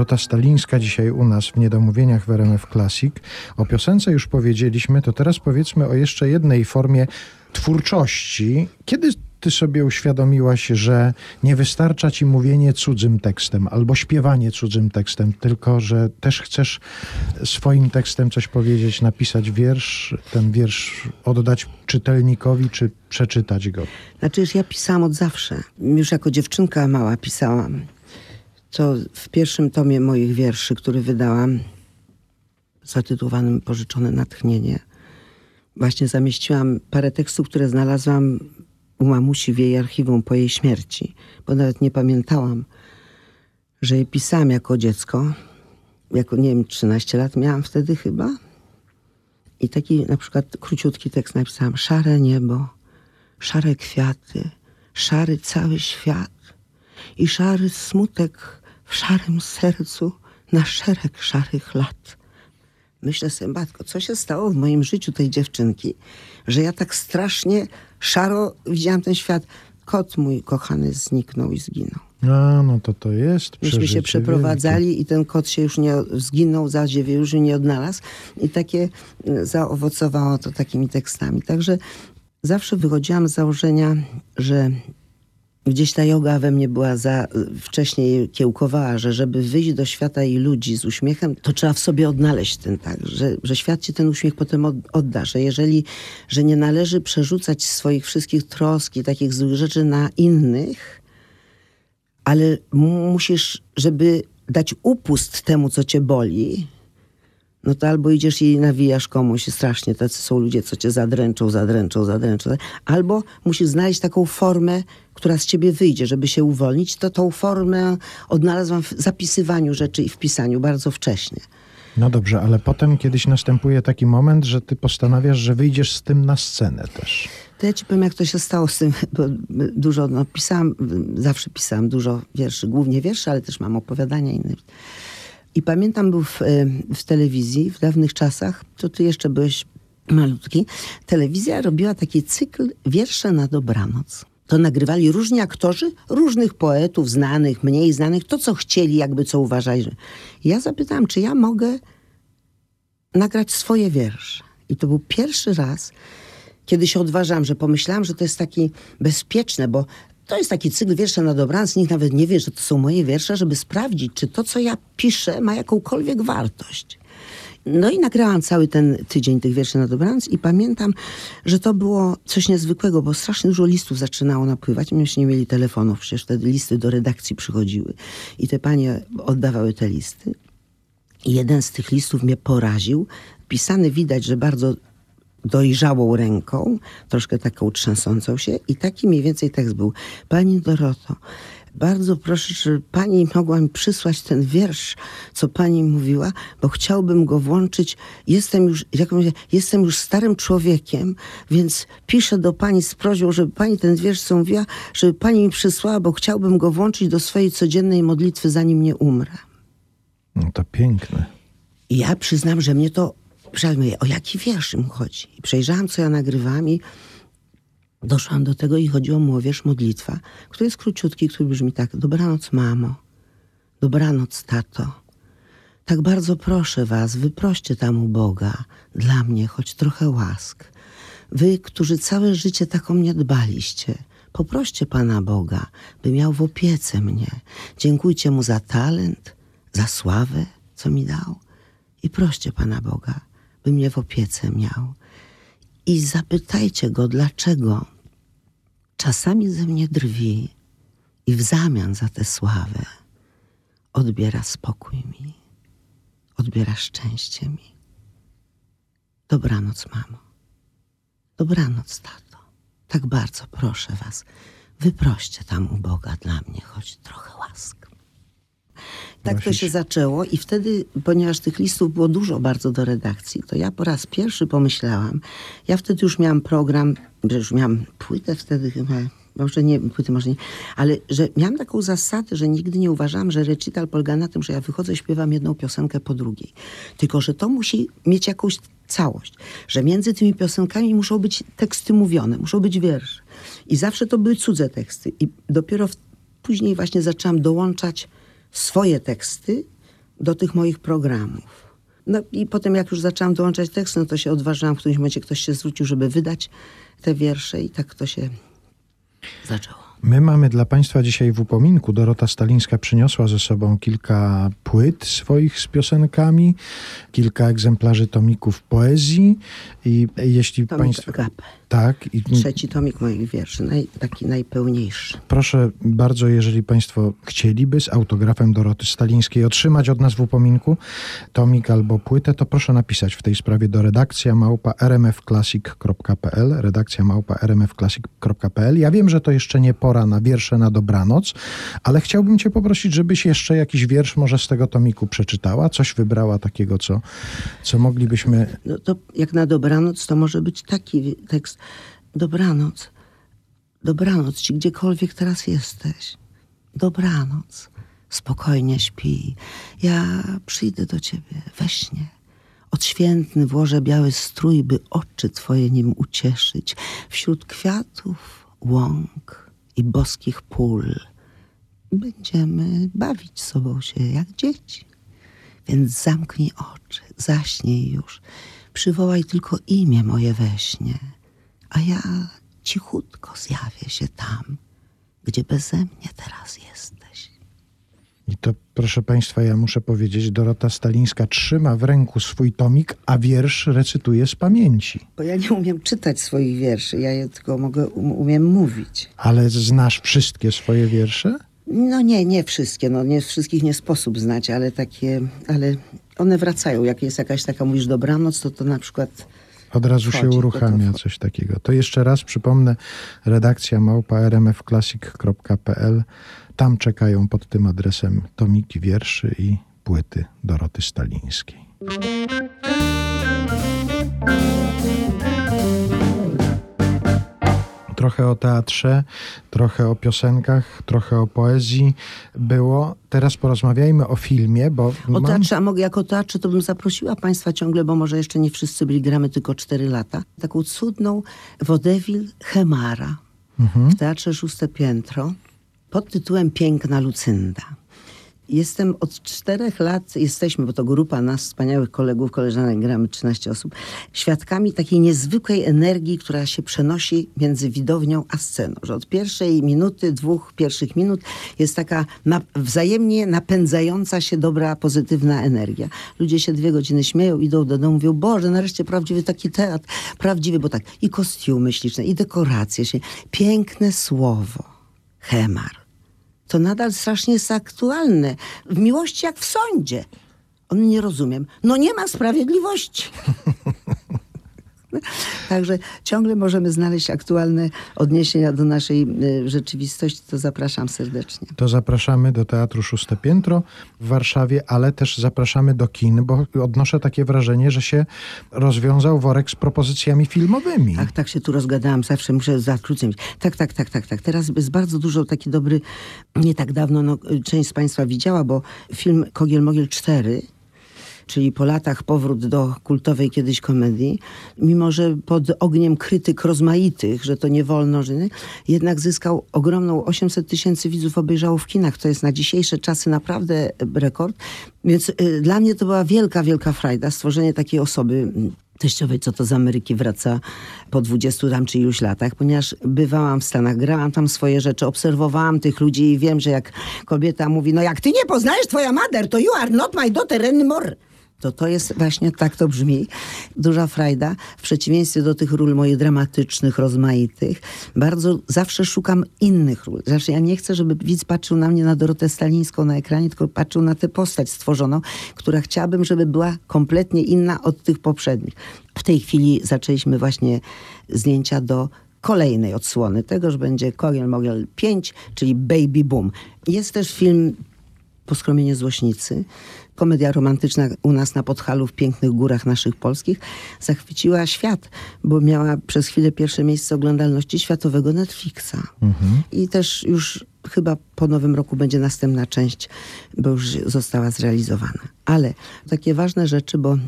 C: Dorota Stalińska dzisiaj u nas w Niedomówieniach w RMF Classic. O piosence już powiedzieliśmy, to teraz powiedzmy o jeszcze jednej formie twórczości. Kiedy ty sobie uświadomiłaś, że nie wystarcza ci mówienie cudzym tekstem albo śpiewanie cudzym tekstem, tylko że też chcesz swoim tekstem coś powiedzieć, napisać wiersz, ten wiersz oddać czytelnikowi, czy przeczytać go?
A: Znaczy, ja pisałam od zawsze. Już jako dziewczynka mała pisałam. Co w pierwszym tomie moich wierszy, który wydałam, zatytułowanym Pożyczone Natchnienie, właśnie zamieściłam parę tekstów, które znalazłam u mamusi w jej archiwum po jej śmierci, bo nawet nie pamiętałam, że je pisałam jako dziecko. Jako, nie wiem, 13 lat miałam wtedy chyba. I taki na przykład króciutki tekst napisałam. Szare niebo, szare kwiaty, szary cały świat i szary smutek w szarym sercu na szereg szarych lat. Myślę sobie, matko, co się stało w moim życiu tej dziewczynki, że ja tak strasznie szaro widziałam ten świat. Kot mój kochany zniknął i zginął.
C: A, no to to jest
A: Myśmy się przeprowadzali i ten kot się już nie zginął, zadziewił, już nie odnalazł. I takie y, zaowocowało to takimi tekstami. Także zawsze wychodziłam z założenia, że gdzieś ta yoga we mnie była za wcześniej kiełkowała, że żeby wyjść do świata i ludzi z uśmiechem, to trzeba w sobie odnaleźć ten tak, że, że świat ci ten uśmiech potem od, odda, że jeżeli, że nie należy przerzucać swoich wszystkich trosk i takich złych rzeczy na innych, ale mu- musisz, żeby dać upust temu, co cię boli, no to albo idziesz i nawijasz komuś strasznie, tacy są ludzie, co cię zadręczą, zadręczą, zadręczą, albo musisz znaleźć taką formę, która z ciebie wyjdzie, żeby się uwolnić, to tą formę odnalazłam w zapisywaniu rzeczy i w pisaniu bardzo wcześnie.
C: No dobrze, ale potem kiedyś następuje taki moment, że ty postanawiasz, że wyjdziesz z tym na scenę też.
A: To ja ci powiem, jak to się stało z tym, bo dużo, no pisałam, zawsze pisałam dużo wierszy, głównie wierszy, ale też mam opowiadania inne. I pamiętam, był w, e, w telewizji w dawnych czasach, to ty jeszcze byłeś malutki, telewizja robiła taki cykl wiersze na dobranoc. To nagrywali różni aktorzy, różnych poetów, znanych, mniej znanych, to co chcieli, jakby co uważali. że- ja zapytałam, czy ja mogę nagrać swoje wiersze. I to był pierwszy raz, kiedy się odważałam, że pomyślałam, że to jest taki bezpieczne, bo to jest taki cykl wiersze na dobranoc, nikt nawet nie wie, że to są moje wiersze, żeby sprawdzić, czy to, co ja piszę, ma jakąkolwiek wartość. No i nagrałam cały ten tydzień tych wierszy na dobranoc i pamiętam, że to było coś niezwykłego, bo strasznie dużo listów zaczynało napływać. Myśmy nie mieli telefonów, przecież wtedy listy do redakcji przychodziły i te panie oddawały te listy. I jeden z tych listów mnie poraził. Pisany widać, że bardzo dojrzałą ręką, troszkę taką trzęsącą się i taki mniej więcej tekst był. Pani Doroto, bardzo proszę, czy pani mogła mi przysłać ten wiersz, co pani mówiła, bo chciałbym go włączyć. Jestem już, jak mówię, jestem już starym człowiekiem, więc piszę do pani z prośbą, żeby pani ten wiersz, co mówiła, żeby pani mi przysłała, bo chciałbym go włączyć do swojej codziennej modlitwy, zanim nie umrę.
C: No to piękne.
A: I ja przyznam, że mnie to przejmuje. O jaki wiersz mu chodzi? I przejrzałam, co ja nagrywam i doszłam do tego i chodziło mu o wiersz modlitwa, który jest króciutki, który brzmi tak. Dobranoc, mamo. Dobranoc, tato. Tak bardzo proszę was, wyproście tam u Boga dla mnie choć trochę łask. Wy, którzy całe życie tak o mnie dbaliście, poproście Pana Boga, by miał w opiece mnie. Dziękujcie Mu za talent, za sławę, co mi dał. I proście Pana Boga, by mnie w opiece miał. I zapytajcie Go, dlaczego czasami ze mnie drwi i w zamian za tę sławę odbiera spokój mi, odbiera szczęście mi. Dobranoc, mamo. Dobranoc, tato. Tak bardzo proszę was, wyproście tam u Boga dla mnie choć trochę łask. Tak to się zaczęło i wtedy, ponieważ tych listów było dużo bardzo do redakcji, to ja po raz pierwszy pomyślałam, ja wtedy już miałam program, że już miałam płytę wtedy chyba, może nie, płyty może nie, ale że miałam taką zasadę, że nigdy nie uważałam, że recital polega na tym, że ja wychodzę, śpiewam jedną piosenkę po drugiej. Tylko, że to musi mieć jakąś całość, że między tymi piosenkami muszą być teksty mówione, muszą być wiersze. I zawsze to były cudze teksty. I dopiero w, później właśnie zaczęłam dołączać swoje teksty do tych moich programów. No i potem jak już zaczęłam dołączać teksty, no to się odważyłam, w którymś momencie ktoś się zwrócił, żeby wydać te wiersze i tak to się zaczęło.
C: My mamy dla Państwa dzisiaj w upominku. Dorota Stalińska przyniosła ze sobą kilka płyt swoich z piosenkami, kilka egzemplarzy tomików poezji i jeśli
A: Tomik
C: Państwo...
A: Agapę.
C: Tak, i
A: Trzeci tomik moich wierszy, naj, taki najpełniejszy.
C: proszę bardzo, jeżeli Państwo chcieliby z autografem Doroty Stalińskiej otrzymać od nas w upominku tomik albo płytę, to proszę napisać w tej sprawie do redakcja małpa rmfclassic.pl redakcja małpa rmfclassic.pl Ja wiem, że to jeszcze nie pora na wiersze na dobranoc, ale chciałbym Cię poprosić, żebyś jeszcze jakiś wiersz może z tego tomiku przeczytała, coś wybrała takiego, co, co moglibyśmy...
A: No to jak na dobranoc, to może być taki tekst. Dobranoc. Dobranoc ci gdziekolwiek teraz jesteś. Dobranoc. Spokojnie śpi. Ja przyjdę do ciebie we śnie. Od świt przedświętny włożę biały strój, by oczy twoje nim ucieszyć. Wśród kwiatów, łąk i boskich pól będziemy bawić sobą się jak dzieci. Więc zamknij oczy, zaśnij już, przywołaj tylko imię moje we śnie, a ja cichutko zjawię się tam, gdzie beze mnie teraz jesteś.
C: I to, proszę Państwa, ja muszę powiedzieć, Dorota Stalińska trzyma w ręku swój tomik, a wiersz recytuje z pamięci.
A: Bo ja nie umiem czytać swoich wierszy, ja je tylko mogę, um, umiem mówić.
C: Ale znasz wszystkie swoje wiersze?
A: No nie, nie wszystkie, no nie wszystkich nie sposób znać, ale takie, ale one wracają. Jak jest jakaś taka, mówisz dobranoc, to to na przykład
C: Od razu się uruchamia
A: to-
C: coś takiego. To jeszcze raz przypomnę, redakcja małpa rmfclassic.pl. Tam czekają pod tym adresem tomiki wierszy i płyty Doroty Stalińskiej. Trochę o teatrze, trochę o piosenkach, trochę o poezji było. Teraz porozmawiajmy o filmie, bo
A: O
C: mam...
A: teatrze, a mogę jako teatrze, to bym zaprosiła Państwa ciągle, bo może jeszcze nie wszyscy byli, gramy tylko 4 lata. Taką cudną wodewil Chemara w Teatrze Szóste Piętro pod tytułem Piękna Lucynda. Jestem od czterech lat, jesteśmy, bo to grupa nas, wspaniałych kolegów, koleżanek, gramy 13 osób, świadkami takiej niezwykłej energii, która się przenosi między widownią a sceną. Że od pierwszej minuty, dwóch pierwszych minut jest taka na, wzajemnie napędzająca się dobra, pozytywna energia. Ludzie się dwie godziny śmieją, idą do domu, mówią, Boże, nareszcie prawdziwy taki teatr, prawdziwy, bo tak, i kostiumy śliczne, i dekoracje się, piękne słowo, chemar to nadal strasznie jest aktualne. W miłości jak w sądzie. On nie rozumiem. No nie ma sprawiedliwości. Także ciągle możemy znaleźć aktualne odniesienia do naszej y, rzeczywistości. To zapraszam serdecznie.
C: To zapraszamy do Teatru Szóste Piętro w Warszawie, ale też zapraszamy do kin, bo odnoszę takie wrażenie, że się rozwiązał worek z propozycjami filmowymi.
A: Tak, tak się tu rozgadałam, zawsze muszę zakrócić. Tak, tak, tak, tak, tak. Teraz jest bardzo dużo taki dobry, nie tak dawno, no, część z Państwa widziała, bo film Kogiel Mogiel 4, czyli po latach powrót do kultowej kiedyś komedii, mimo że pod ogniem krytyk rozmaitych, że to nie wolno, że nie, jednak zyskał ogromną 800 tysięcy widzów obejrzało w kinach. To jest na dzisiejsze czasy naprawdę rekord. Więc y, dla mnie to była wielka, wielka frajda stworzenie takiej osoby mm, teściowej, co to z Ameryki wraca po 20 tam czy iluś latach, ponieważ bywałam w Stanach, grałam tam swoje rzeczy, obserwowałam tych ludzi i wiem, że jak kobieta mówi, no jak ty nie poznajesz twoja mother, to you are not my daughter anymore. To to jest właśnie tak to brzmi. Duża frajda. W przeciwieństwie do tych ról moich dramatycznych, rozmaitych, bardzo zawsze szukam innych ról. Zawsze ja nie chcę, żeby widz patrzył na mnie, na Dorotę Stalińską na ekranie, tylko patrzył na tę postać stworzoną, która chciałabym, żeby była kompletnie inna od tych poprzednich. W tej chwili zaczęliśmy właśnie zdjęcia do kolejnej odsłony tego, że będzie Kogiel Mogiel 5, czyli Baby Boom. Jest też film Poskromienie Złośnicy. Komedia romantyczna u nas na Podhalu w pięknych górach naszych polskich zachwyciła świat, bo miała przez chwilę pierwsze miejsce oglądalności światowego Netflixa. I też już chyba po nowym roku będzie następna część, bo już została zrealizowana. Ale takie ważne rzeczy, bo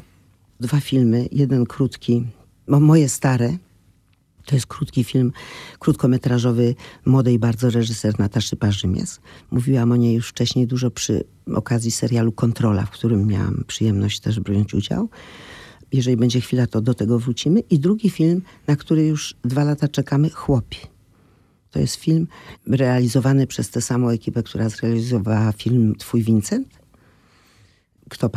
A: dwa filmy, jeden krótki, moje stare, to jest krótki film, krótkometrażowy młodej bardzo reżyser Nataszy Parzymies. Mówiłam o niej już wcześniej dużo przy okazji serialu Kontrola, w którym miałam przyjemność też brać udział. Jeżeli będzie chwila, to do tego wrócimy. I drugi film, na który już dwa lata czekamy, Chłopi. To jest film realizowany przez tę samą ekipę, która zrealizowała film Twój Vincent kto,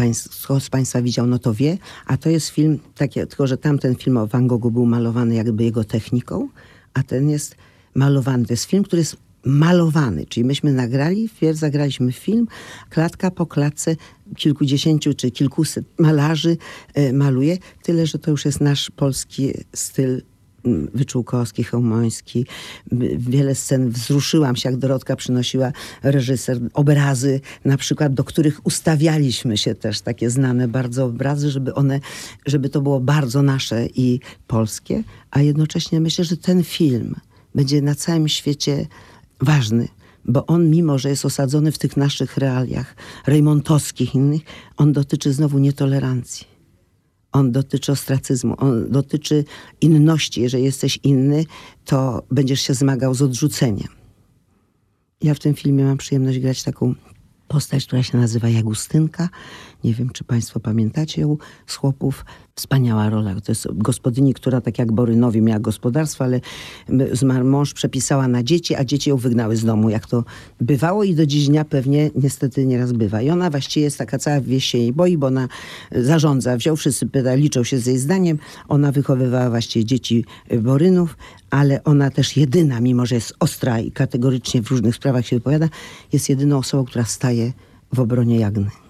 A: z Państwa widział, no to wie. A to jest film, takie, tylko że tamten film o Van Goghu był malowany jakby jego techniką, a ten jest malowany. To jest film, który jest malowany, czyli myśmy nagrali, zagraliśmy film, klatka po klatce kilkudziesięciu czy kilkuset malarzy e, maluje, tyle, że to już jest nasz polski styl Wyczółkowski, Chełmoński. Wiele scen wzruszyłam się, jak Dorotka przynosiła reżyser obrazy, na przykład, do których ustawialiśmy się też, takie znane bardzo obrazy, żeby one, żeby to było bardzo nasze i polskie, a jednocześnie myślę, że ten film będzie na całym świecie ważny, bo on, mimo że jest osadzony w tych naszych realiach rejmontowskich innych, on dotyczy znowu nietolerancji On dotyczy ostracyzmu, on dotyczy inności. Jeżeli jesteś inny, to będziesz się zmagał z odrzuceniem. Ja w tym filmie mam przyjemność grać taką postać, która się nazywa Jagustynka. Nie wiem, czy Państwo pamiętacie ją z chłopów. Wspaniała rola. To jest gospodyni, która tak jak Borynowi miała gospodarstwo, ale zmarł mąż, przepisała na dzieci, a dzieci ją wygnały z domu, jak to bywało i do dziś dnia pewnie niestety nieraz bywa. I ona właściwie jest taka cała wieś się jej boi, bo ona zarządza, wziął wszyscy pyta, liczą się z jej zdaniem. Ona wychowywała właściwie dzieci Borynów, ale ona też jedyna, mimo że jest ostra i kategorycznie w różnych sprawach się wypowiada, jest jedyną osobą, która staje w obronie Jagny.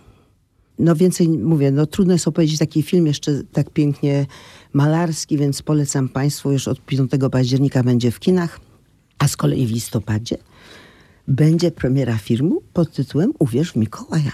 A: No więcej mówię, no trudno jest opowiedzieć taki film jeszcze tak pięknie malarski, więc polecam Państwu, już od 5 października będzie w kinach, a z kolei w listopadzie będzie premiera filmu pod tytułem Uwierz w Mikołaja.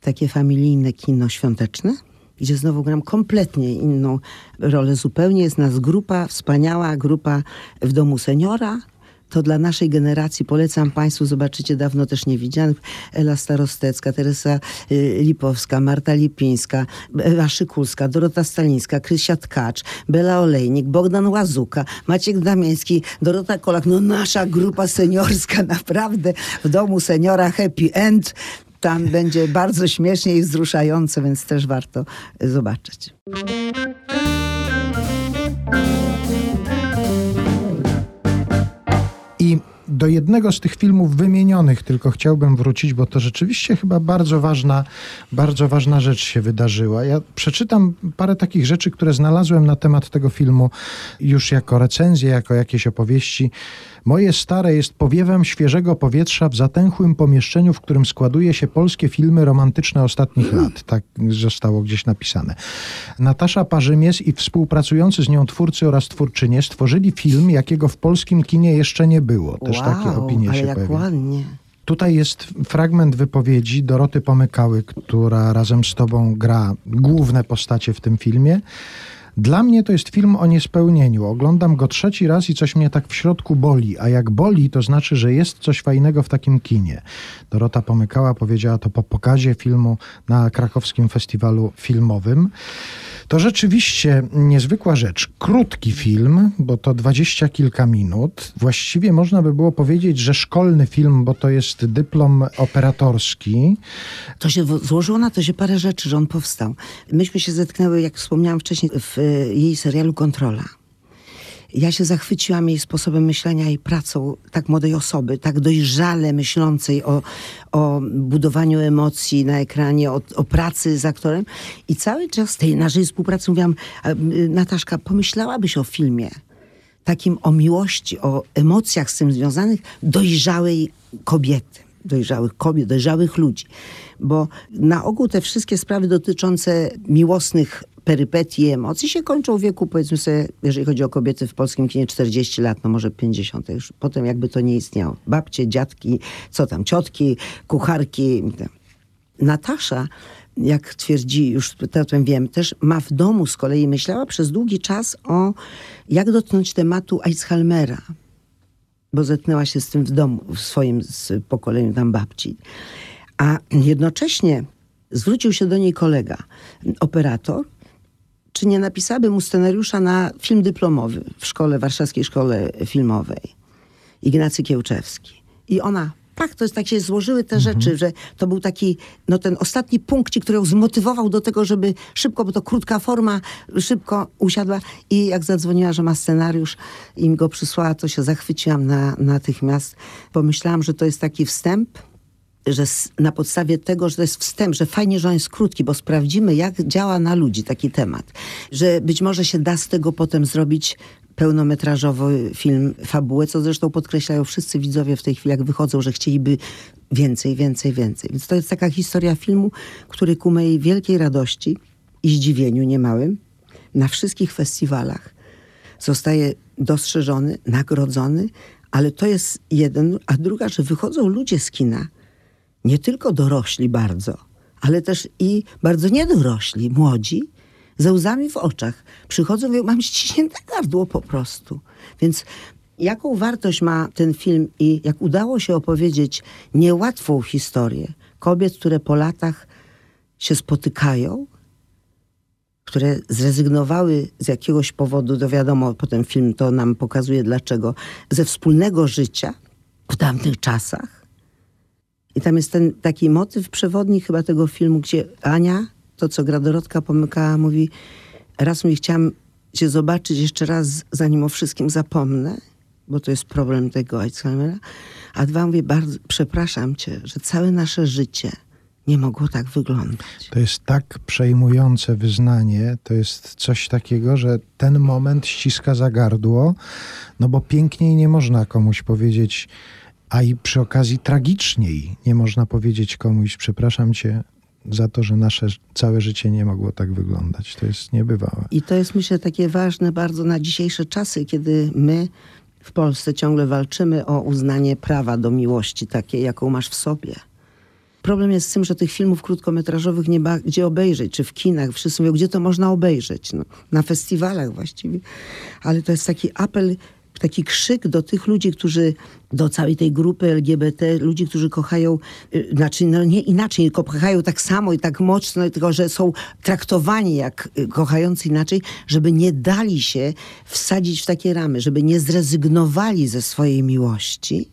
A: Takie familijne kino świąteczne, gdzie znowu gram kompletnie inną rolę zupełnie. Jest nas grupa, wspaniała grupa w domu seniora, to dla naszej generacji polecam Państwu, zobaczycie dawno też niewidzianych, Ela Starostecka, Teresa y, Lipowska, Marta Lipińska, Ewa Szykulska, Dorota Stalińska, Krysia Tkacz, Bela Olejnik, Bogdan Łazuka, Maciek Damiński, Dorota Kolak, no nasza grupa seniorska naprawdę w domu seniora Happy End. Tam będzie bardzo śmiesznie i wzruszająco, więc też warto zobaczyć.
C: Do jednego z tych filmów wymienionych tylko chciałbym wrócić, bo to rzeczywiście chyba bardzo ważna, bardzo ważna rzecz się wydarzyła. Ja przeczytam parę takich rzeczy, które znalazłem na temat tego filmu już jako recenzję, jako jakieś opowieści. Moje stare jest powiewem świeżego powietrza w zatęchłym pomieszczeniu, w którym składuje się polskie filmy romantyczne ostatnich lat. Tak zostało gdzieś napisane. Natasza Parzymies i współpracujący z nią twórcy oraz twórczynie stworzyli film, jakiego w polskim kinie jeszcze nie było. Też takie opinie
A: ale
C: się
A: jak
C: pojawiają.
A: ładnie.
C: Tutaj jest fragment wypowiedzi Doroty Pomykały, która razem z tobą gra główne postacie w tym filmie. Dla mnie to jest film o niespełnieniu. Oglądam go trzeci raz i coś mnie tak w środku boli. A jak boli, to znaczy, że jest coś fajnego w takim kinie. Dorota Pomykała powiedziała to po pokazie filmu na krakowskim festiwalu filmowym. To rzeczywiście niezwykła rzecz. Krótki film, bo to dwadzieścia kilka minut. Właściwie można by było powiedzieć, że szkolny film, bo to jest dyplom operatorski.
A: To się złożyło na to się parę rzeczy, że on powstał. Myśmy się zetknęły, jak wspomniałam wcześniej, w e, jej serialu Kontrola. Ja się zachwyciłam jej sposobem myślenia i pracą tak młodej osoby, tak dojrzale myślącej o, o budowaniu emocji na ekranie, o, o pracy z aktorem. I cały czas tej naszej współpracy mówiłam, y, Nataszka, pomyślałabyś o filmie takim o miłości, o emocjach z tym związanych dojrzałej kobiety, dojrzałych kobiet, dojrzałych ludzi. Bo na ogół te wszystkie sprawy dotyczące miłosnych perypetii emocji się kończą w wieku, powiedzmy sobie, jeżeli chodzi o kobiety w polskim kinie, 40 lat, no może 50. Już potem jakby to nie istniało. Babcie, dziadki, co tam, ciotki, kucharki. Natasza, jak twierdzi, już potem wiem, też ma w domu z kolei, myślała przez długi czas o jak dotknąć tematu Alzheimera, bo zetknęła się z tym w domu, w swoim pokoleniu tam babci. A jednocześnie zwrócił się do niej kolega, operator, czy nie napisałaby mu scenariusza na film dyplomowy w szkole, warszawskiej szkole filmowej. Ignacy Kiełczewski. I ona, tak, to jest tak się złożyły te rzeczy, że to był taki, no ten ostatni punkcik, który ją zmotywował do tego, żeby szybko, bo to krótka forma, szybko usiadła i jak zadzwoniła, że ma scenariusz i mi go przysłała, to się zachwyciłam na, natychmiast. Pomyślałam, że to jest taki wstęp, że na podstawie tego, że to jest wstęp, że fajnie, że on jest krótki, bo sprawdzimy, jak działa na ludzi taki temat. Że być może się da z tego potem zrobić pełnometrażowy film, fabułę, co zresztą podkreślają wszyscy widzowie w tej chwili, jak wychodzą, że chcieliby więcej, więcej, więcej. Więc to jest taka historia filmu, który ku mojej wielkiej radości i zdziwieniu niemałym na wszystkich festiwalach zostaje dostrzeżony, nagrodzony, ale to jest jeden, a druga, że wychodzą ludzie z kina, nie tylko dorośli bardzo, ale też i bardzo niedorośli, młodzi, ze łzami w oczach. Przychodzą mówią, mam ściśnięte gardło po prostu. Więc jaką wartość ma ten film i jak udało się opowiedzieć niełatwą historię kobiet, które po latach się spotykają, które zrezygnowały z jakiegoś powodu, to wiadomo, potem film to nam pokazuje dlaczego, ze wspólnego życia w tamtych czasach. I tam jest ten taki motyw przewodni chyba tego filmu, gdzie Ania, to co gra Dorotka Pomykała, mówi raz mi chciałam cię zobaczyć jeszcze raz, zanim o wszystkim zapomnę, bo to jest problem tego Alzheimera, a dwa mówię, bardzo przepraszam cię, że całe nasze życie nie mogło tak wyglądać.
C: To jest tak przejmujące wyznanie, to jest coś takiego, że ten moment ściska za gardło, no bo piękniej nie można komuś powiedzieć, a i przy okazji tragiczniej nie można powiedzieć komuś, przepraszam cię za to, że nasze całe życie nie mogło tak wyglądać. To jest niebywałe.
A: I to jest myślę takie ważne bardzo na dzisiejsze czasy, kiedy my w Polsce ciągle walczymy o uznanie prawa do miłości takiej, jaką masz w sobie. Problem jest z tym, że tych filmów krótkometrażowych nie ma gdzie obejrzeć, czy w kinach. Wszyscy mówią, gdzie to można obejrzeć. No, na festiwalach właściwie. Ale to jest taki apel, taki krzyk do tych ludzi, którzy, do całej tej grupy LGBT, ludzi, którzy kochają, y, znaczy no nie inaczej, tylko kochają tak samo i tak mocno, tylko że są traktowani jak y, kochający inaczej, żeby nie dali się wsadzić w takie ramy, żeby nie zrezygnowali ze swojej miłości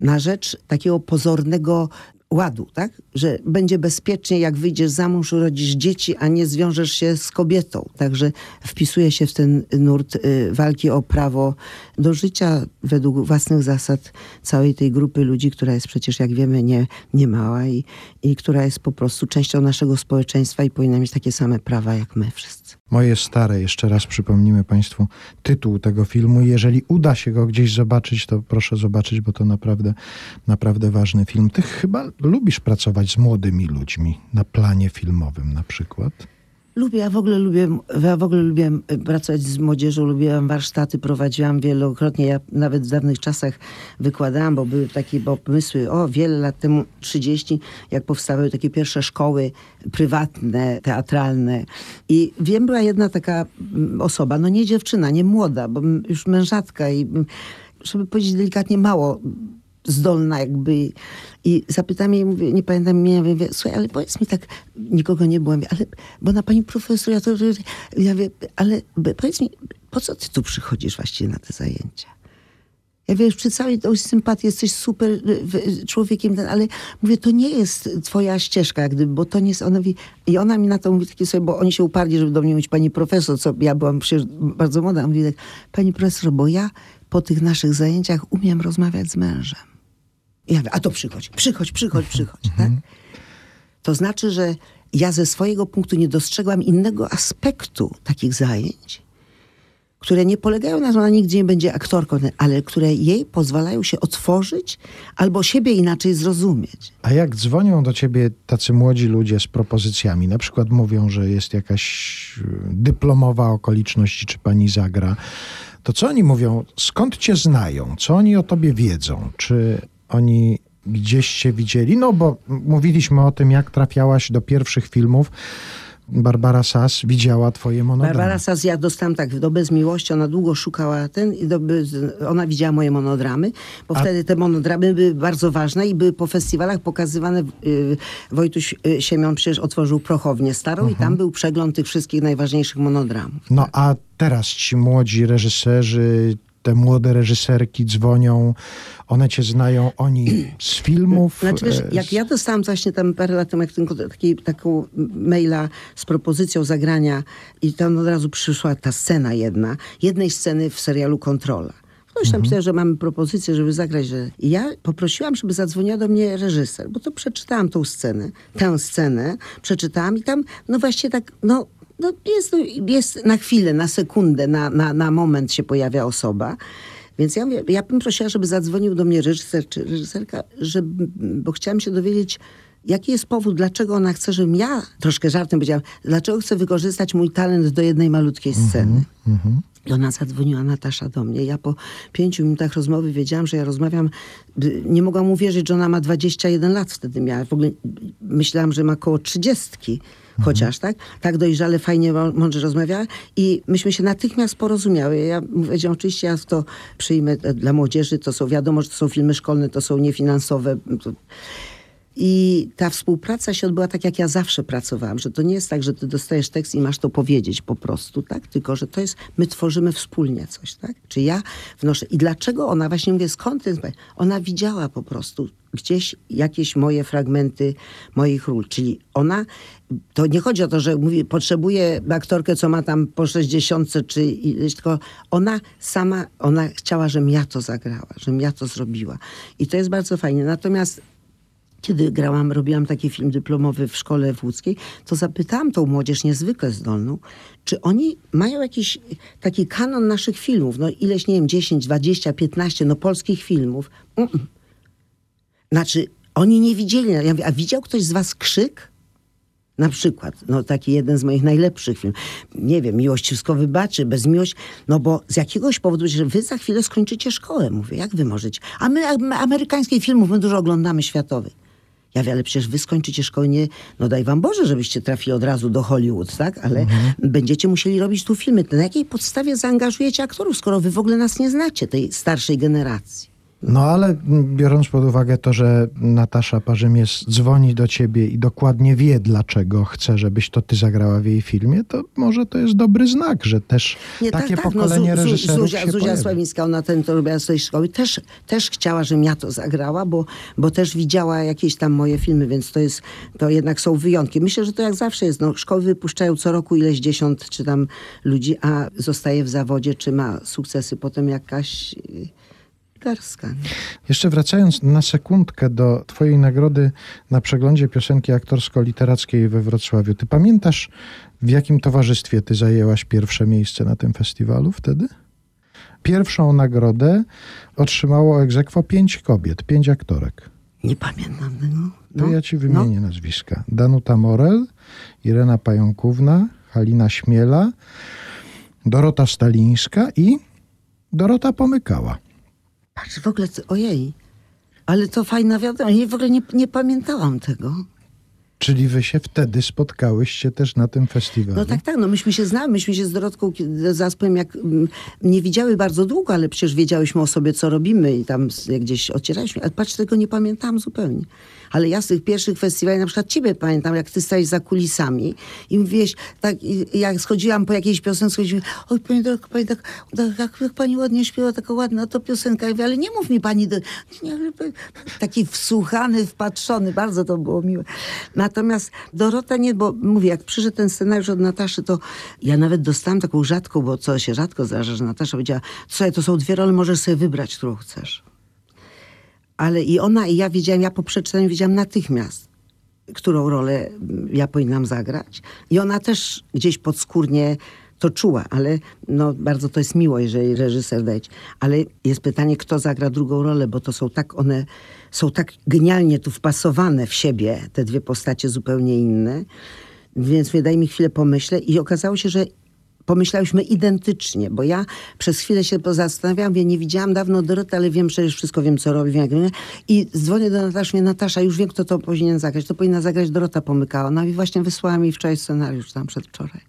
A: na rzecz takiego pozornego ładu, tak? Że będzie bezpiecznie, jak wyjdziesz za mąż, urodzisz dzieci, a nie zwiążesz się z kobietą. Także wpisuje się w ten nurt y, walki o prawo do życia według własnych zasad całej tej grupy ludzi, która jest przecież, jak wiemy, nie, nie mała i, i która jest po prostu częścią naszego społeczeństwa i powinna mieć takie same prawa jak my wszyscy.
C: Moje stare, jeszcze raz przypomnimy Państwu tytuł tego filmu. Jeżeli uda się go gdzieś zobaczyć, to proszę zobaczyć, bo to naprawdę, naprawdę ważny film. Ty chyba lubisz pracować z młodymi ludźmi na planie filmowym na przykład.
A: Lubię, ja w ogóle lubię, ja w ogóle lubię pracować z młodzieżą, lubiłam warsztaty, prowadziłam wielokrotnie, ja nawet w dawnych czasach wykładałam, bo były takie pomysły, o wiele lat temu, 30, jak powstały takie pierwsze szkoły prywatne, teatralne. I wiem, była jedna taka mm, osoba, no nie dziewczyna, nie młoda, bo już mężatka i żeby powiedzieć delikatnie mało zdolna jakby. I zapytam jej, mówię, nie pamiętam imienia, mówię, słuchaj, ale powiedz mi tak, nikogo nie było, mówię, ale, bo na pani profesor, ja to, ja mówię, ale powiedz mi, po co ty tu przychodzisz właściwie na te zajęcia? Ja wiesz, przy całej tej sympatii jesteś super y, człowiekiem, ale mówię, to nie jest twoja ścieżka, jak gdyby, bo to nie jest, ona mówi, i ona mi na to mówi takie sobie, bo oni się uparli, żeby do mnie mówić pani profesor, co ja byłam przecież bardzo młoda, mówi tak, pani profesor, bo ja po tych naszych zajęciach umiem rozmawiać z mężem. I ja mówię, a to przychodź, przychodź, przychodź, przychodź, tak? To znaczy, że ja ze swojego punktu nie dostrzegłam innego aspektu takich zajęć, które nie polegają na tym, że ona nigdzie nie będzie aktorką, ale które jej pozwalają się otworzyć albo siebie inaczej zrozumieć.
C: A jak dzwonią do ciebie tacy młodzi ludzie z propozycjami, na przykład mówią, że jest jakaś y, dyplomowa okoliczność, czy pani zagra, to co oni mówią? Skąd cię znają? Co oni o tobie wiedzą? Czy oni gdzieś się widzieli? No bo mówiliśmy o tym, jak trafiałaś do pierwszych filmów. Barbara Sass widziała twoje monodramy.
A: Barbara Saz, ja dostałam tak do Bez Miłości, ona długo szukała ten i do, bez, ona widziała moje monodramy, bo wtedy te monodramy były bardzo ważne i były po festiwalach pokazywane. Y, Wojtuś y, Siemion przecież otworzył prochownię starą i tam był przegląd tych wszystkich najważniejszych monodramów.
C: No a teraz ci młodzi reżyserzy, te młode reżyserki dzwonią, one cię znają, oni z filmów.
A: Znaczy wiesz,
C: e,
A: jak ja dostałam właśnie tam parę lat temu taki, taką maila z propozycją zagrania i tam od razu przyszła ta scena jedna, jednej sceny w serialu Kontrola. Ktoś tam pisał, że mamy propozycję, żeby zagrać. Że... I ja poprosiłam, żeby zadzwoniła do mnie reżyser, bo to przeczytałam tą scenę, tę scenę, przeczytałam i tam, no właśnie tak, no, no jest, jest na chwilę, na sekundę, na, na, na moment się pojawia osoba. Więc ja, mówię, ja bym prosiła, żeby zadzwonił do mnie reżyser czy reżyserka, żeby, bo chciałam się dowiedzieć, jaki jest powód, dlaczego ona chce, żebym ja, troszkę żartem powiedziałam, dlaczego chce wykorzystać mój talent do jednej malutkiej sceny. I ona zadzwoniła, Natasza, do mnie. Ja po pięciu minutach rozmowy wiedziałam, że ja rozmawiam. y, Nie mogłam uwierzyć, że ona ma 21 lat wtedy miała. W ogóle myślałam, że ma około 30. Chociaż, tak? Tak dojrzale, fajnie, mą- mądrze rozmawiała i myśmy się natychmiast porozumiały. Ja powiedziałam, oczywiście ja to przyjmę e, dla młodzieży, to są, wiadomo, że to są filmy szkolne, to są niefinansowe. To... I ta współpraca się odbyła tak, jak ja zawsze pracowałam, że to nie jest tak, że ty dostajesz tekst i masz to powiedzieć po prostu, tak? Tylko, że to jest, my tworzymy wspólnie coś, tak? Czy ja wnoszę. I dlaczego ona, właśnie mówię, skąd ten, ona widziała po prostu gdzieś jakieś moje fragmenty moich ról. Czyli ona, to nie chodzi o to, że mówi, potrzebuje aktorkę, co ma tam po 60 czy ileś, tylko ona sama, ona chciała, żebym ja to zagrała, żebym ja to zrobiła. I to jest bardzo fajnie. Natomiast kiedy grałam, robiłam taki film dyplomowy w szkole w łódzkiej, to zapytałam tą młodzież niezwykle zdolną, czy oni mają jakiś taki kanon naszych filmów, no ileś, nie wiem, 10, 20, 15, no polskich filmów. Mm-mm. Znaczy, oni nie widzieli. Ja mówię, a widział ktoś z was krzyk? Na przykład, no taki jeden z moich najlepszych filmów. Nie wiem, Miłość wszystko wybaczy, bez miłość. No bo z jakiegoś powodu, że wy za chwilę skończycie szkołę. Mówię, jak wy możecie? A my am- amerykańskich filmów, my dużo oglądamy światowych. Ja wiem, ale przecież wy skończycie szkołę nie, no daj wam Boże, żebyście trafili od razu do Hollywood, tak? Ale będziecie musieli robić tu filmy. Na jakiej podstawie zaangażujecie aktorów, skoro wy w ogóle nas nie znacie, tej starszej generacji?
C: No ale biorąc pod uwagę to, że Natasza Parzymies dzwoni do ciebie i dokładnie wie, dlaczego chce, żebyś to ty zagrała w jej filmie, to może to jest dobry znak, że też takie pokolenie
A: Zu- Zu-
C: reżyserów
A: Zuzia,
C: się
A: Zuzia. Sławińska, ona ten, to robiła z tej szkoły, też, też chciała, żebym ja to zagrała, bo, bo też widziała jakieś tam moje filmy, więc to jest, to jednak są wyjątki. Myślę, że to jak zawsze jest, no, szkoły wypuszczają co roku ileś dziesiąt czy tam ludzi, a zostaje w zawodzie, czy ma sukcesy potem jakaś nie?
C: Jeszcze wracając na sekundkę do twojej nagrody na przeglądzie piosenki aktorsko-literackiej we Wrocławiu. Ty pamiętasz, w jakim towarzystwie ty zajęłaś pierwsze miejsce na tym festiwalu wtedy? Pierwszą nagrodę otrzymało egzekwo pięć kobiet, pięć aktorek.
A: Nie pamiętam tego.
C: To
A: No,
C: ja ci wymienię nazwiska. Danuta Morel, Irena Pająkówna, Halina Śmiela, Dorota Stalińska i Dorota Pomykała.
A: Patrz, w ogóle, ojej. Ale to fajna wiadomość. Ja w ogóle nie, nie pamiętałam tego.
C: Czyli wy się wtedy spotkałyście też na tym festiwalu?
A: No tak, tak, no myśmy się znali, myśmy się z Dorotką Zaspem jak mm, nie widziały bardzo długo, ale przecież wiedziałyśmy o sobie, co robimy i tam gdzieś ocieraliśmy. Ale patrz, tego nie pamiętałam zupełnie. Ale ja z tych pierwszych festiwali, na przykład ciebie pamiętam, jak ty stałeś za kulisami i mówiłeś, tak, jak schodziłam po jakiejś piosence, chodziłem, oj, pani Dorotko, pani tak, tak jak, pani ładnie śpiewa, taka ładna to piosenka. Ja mówię, ale nie mów mi pani, do... nie, taki wsłuchany, wpatrzony, bardzo to było miłe. Natomiast Dorota nie, bo mówię, jak przyszedł ten scenariusz od Nataszy, to ja nawet dostałam taką rzadką, bo co się rzadko zdarza, że Natasza powiedziała, słuchaj, to są dwie role, możesz sobie wybrać, którą chcesz. Ale i ona, i ja wiedziałam, ja po przeczytaniu wiedziałam natychmiast, którą rolę mm, ja powinnam zagrać. I ona też gdzieś podskórnie to czuła, ale no, bardzo to jest miło, jeżeli reżyser ci. Ale jest pytanie, kto zagra drugą rolę, bo to są tak, one są tak genialnie tu wpasowane w siebie, te dwie postacie zupełnie inne. Więc mi daj mi chwilę pomyślę i okazało się, że pomyślałyśmy identycznie, bo ja przez chwilę się zastanawiałam, ja nie widziałam dawno Doroty, ale wiem przecież wszystko, wiem co robi, wiem jak i dzwonię do Nataszy, Natasza, już wiem, kto to powinien zagrać, to powinna zagrać Dorota Pomykała. No i właśnie wysłała mi wczoraj scenariusz tam przedwczoraj.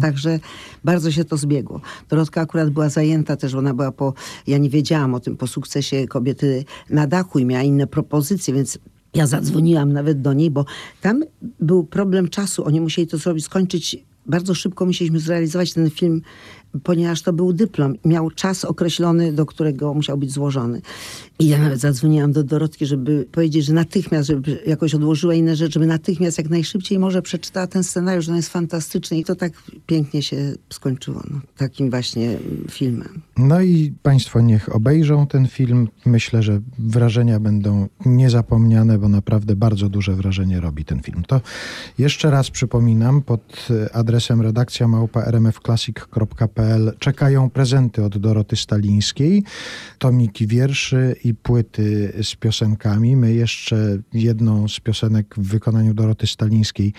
A: Także bardzo się to zbiegło. Dorotka akurat była zajęta też, ona była po, ja nie wiedziałam o tym, po sukcesie kobiety na dachu i miała inne propozycje, więc ja zadzwoniłam nawet do niej, bo tam był problem czasu. Oni musieli to zrobić, skończyć. Bardzo szybko musieliśmy zrealizować ten film, ponieważ to był dyplom. Miał czas określony, do którego musiał być złożony. I ja nawet zadzwoniłam do Dorotki, żeby powiedzieć, że natychmiast, żeby jakoś odłożyła inne rzeczy, żeby natychmiast, jak najszybciej może przeczytała ten scenariusz, on jest fantastyczny. I to tak pięknie się skończyło. No, takim właśnie filmem.
C: No i Państwo niech obejrzą ten film. Myślę, że wrażenia będą niezapomniane, bo naprawdę bardzo duże wrażenie robi ten film. To jeszcze raz przypominam, pod adresem redakcja małpa rmfclassic.pl czekają prezenty od Doroty Stalińskiej, tomiki wierszy i płyty z piosenkami. My jeszcze jedną z piosenek w wykonaniu Doroty Stalińskiej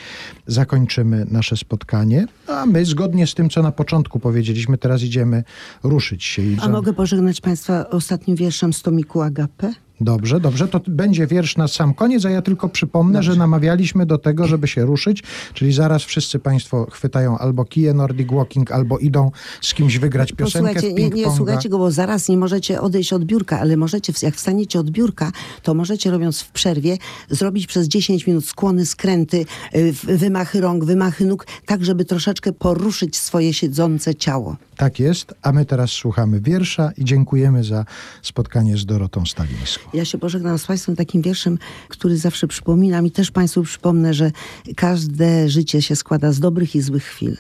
C: zakończymy nasze spotkanie, a my zgodnie z tym, co na początku powiedzieliśmy, teraz idziemy ruszyć się. i
A: A
C: za-
A: mogę pożegnać Państwa ostatnim wierszem z tomiku Agape?
C: Dobrze, dobrze. To będzie wiersz na sam koniec, a ja tylko przypomnę, że namawialiśmy do tego, żeby się ruszyć, czyli zaraz wszyscy Państwo chwytają albo kije Nordic Walking, albo idą z kimś wygrać piosenkę w
A: Posłuchajcie, nie, nie słuchajcie go, bo zaraz nie możecie odejść od biurka, ale możecie, jak wstaniecie od biurka, to możecie robiąc w przerwie, zrobić przez 10 minut skłony, skręty, y, wymachy rąk, wymachy nóg, tak żeby troszeczkę poruszyć swoje siedzące ciało.
C: Tak jest, a my teraz słuchamy wiersza i dziękujemy za spotkanie z Dorotą Stalińską.
A: Ja się pożegnam z Państwem takim wierszem, który zawsze przypominam i też Państwu przypomnę, że każde życie się składa z dobrych i złych chwil.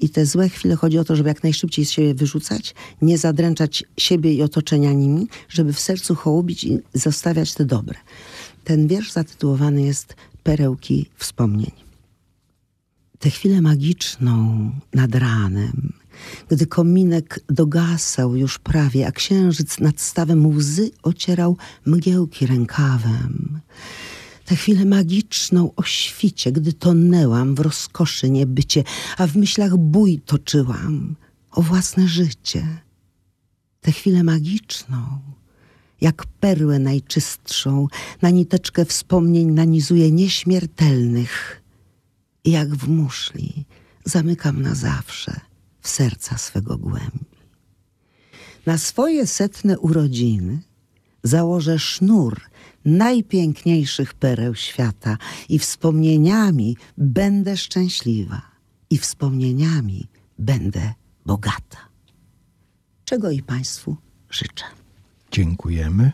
A: I te złe chwile chodzi o to, żeby jak najszybciej z siebie wyrzucać, nie zadręczać siebie i otoczenia nimi, żeby w sercu hołubić i zostawiać te dobre. Ten wiersz zatytułowany jest Perełki wspomnień. Tę chwilę magiczną nad ranem, gdy kominek dogasał już prawie, a księżyc nad stawem łzy ocierał mgiełki rękawem. Tę chwilę magiczną o świcie, gdy tonęłam w rozkoszy niebycie, a w myślach bój toczyłam o własne życie. Tę chwilę magiczną, jak perłę najczystszą, na niteczkę wspomnień nanizuje nieśmiertelnych i jak w muszli zamykam na zawsze w serca swego głębi. Na swoje setne urodziny założę sznur najpiękniejszych pereł świata i wspomnieniami będę szczęśliwa i wspomnieniami będę bogata. Czego i Państwu życzę.
C: Dziękujemy.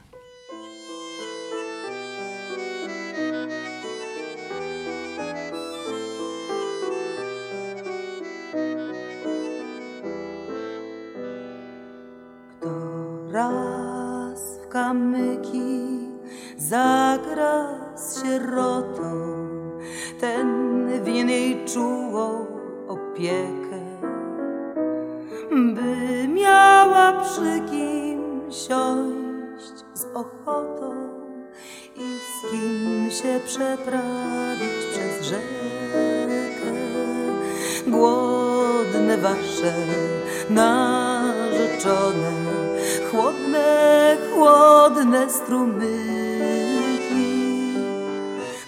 D: Strumyki,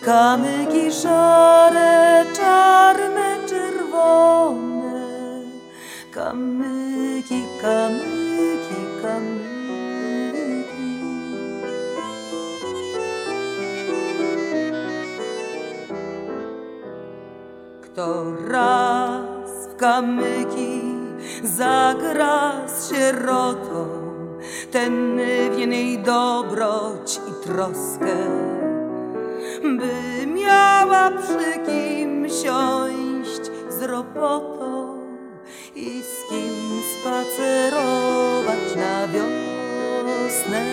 D: kamyki szare, czarne, czerwone, kamyki, kamyki, kamyki. Kto raz w kamyki zagra z sierotą, ten winien jej dobroć i troskę, by miała przy kim siąść z robotą i z kim spacerować na wiosnę.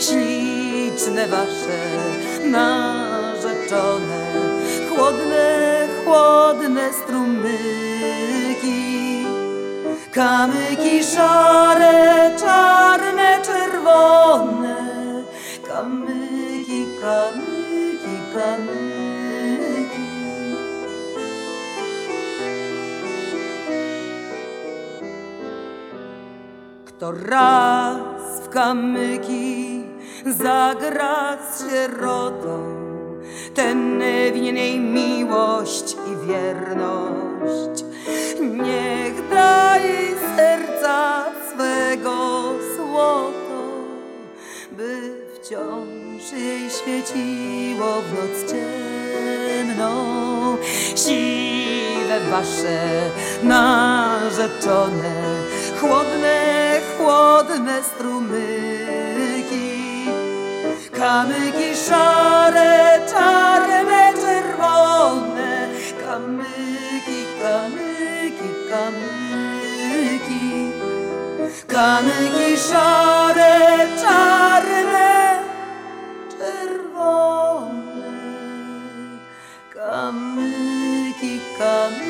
D: Śliczne wasze narzeczone, chłodne, chłodne strumyki, kamyki szare, czarne, czerwone, kamyki, kamyki, kamyki. Kto raz w kamyki zagra z sierotą, ten winien jej miłość i wierność. Niech da jej serca swego złoto, by wciąż jej świeciło w noc ciemną. Siwe wasze narzeczone, chłodne, chłodne strumyki, kamyki szare, czarne, Szklanki szare, czarne, czerwone, kamyki, kamyki.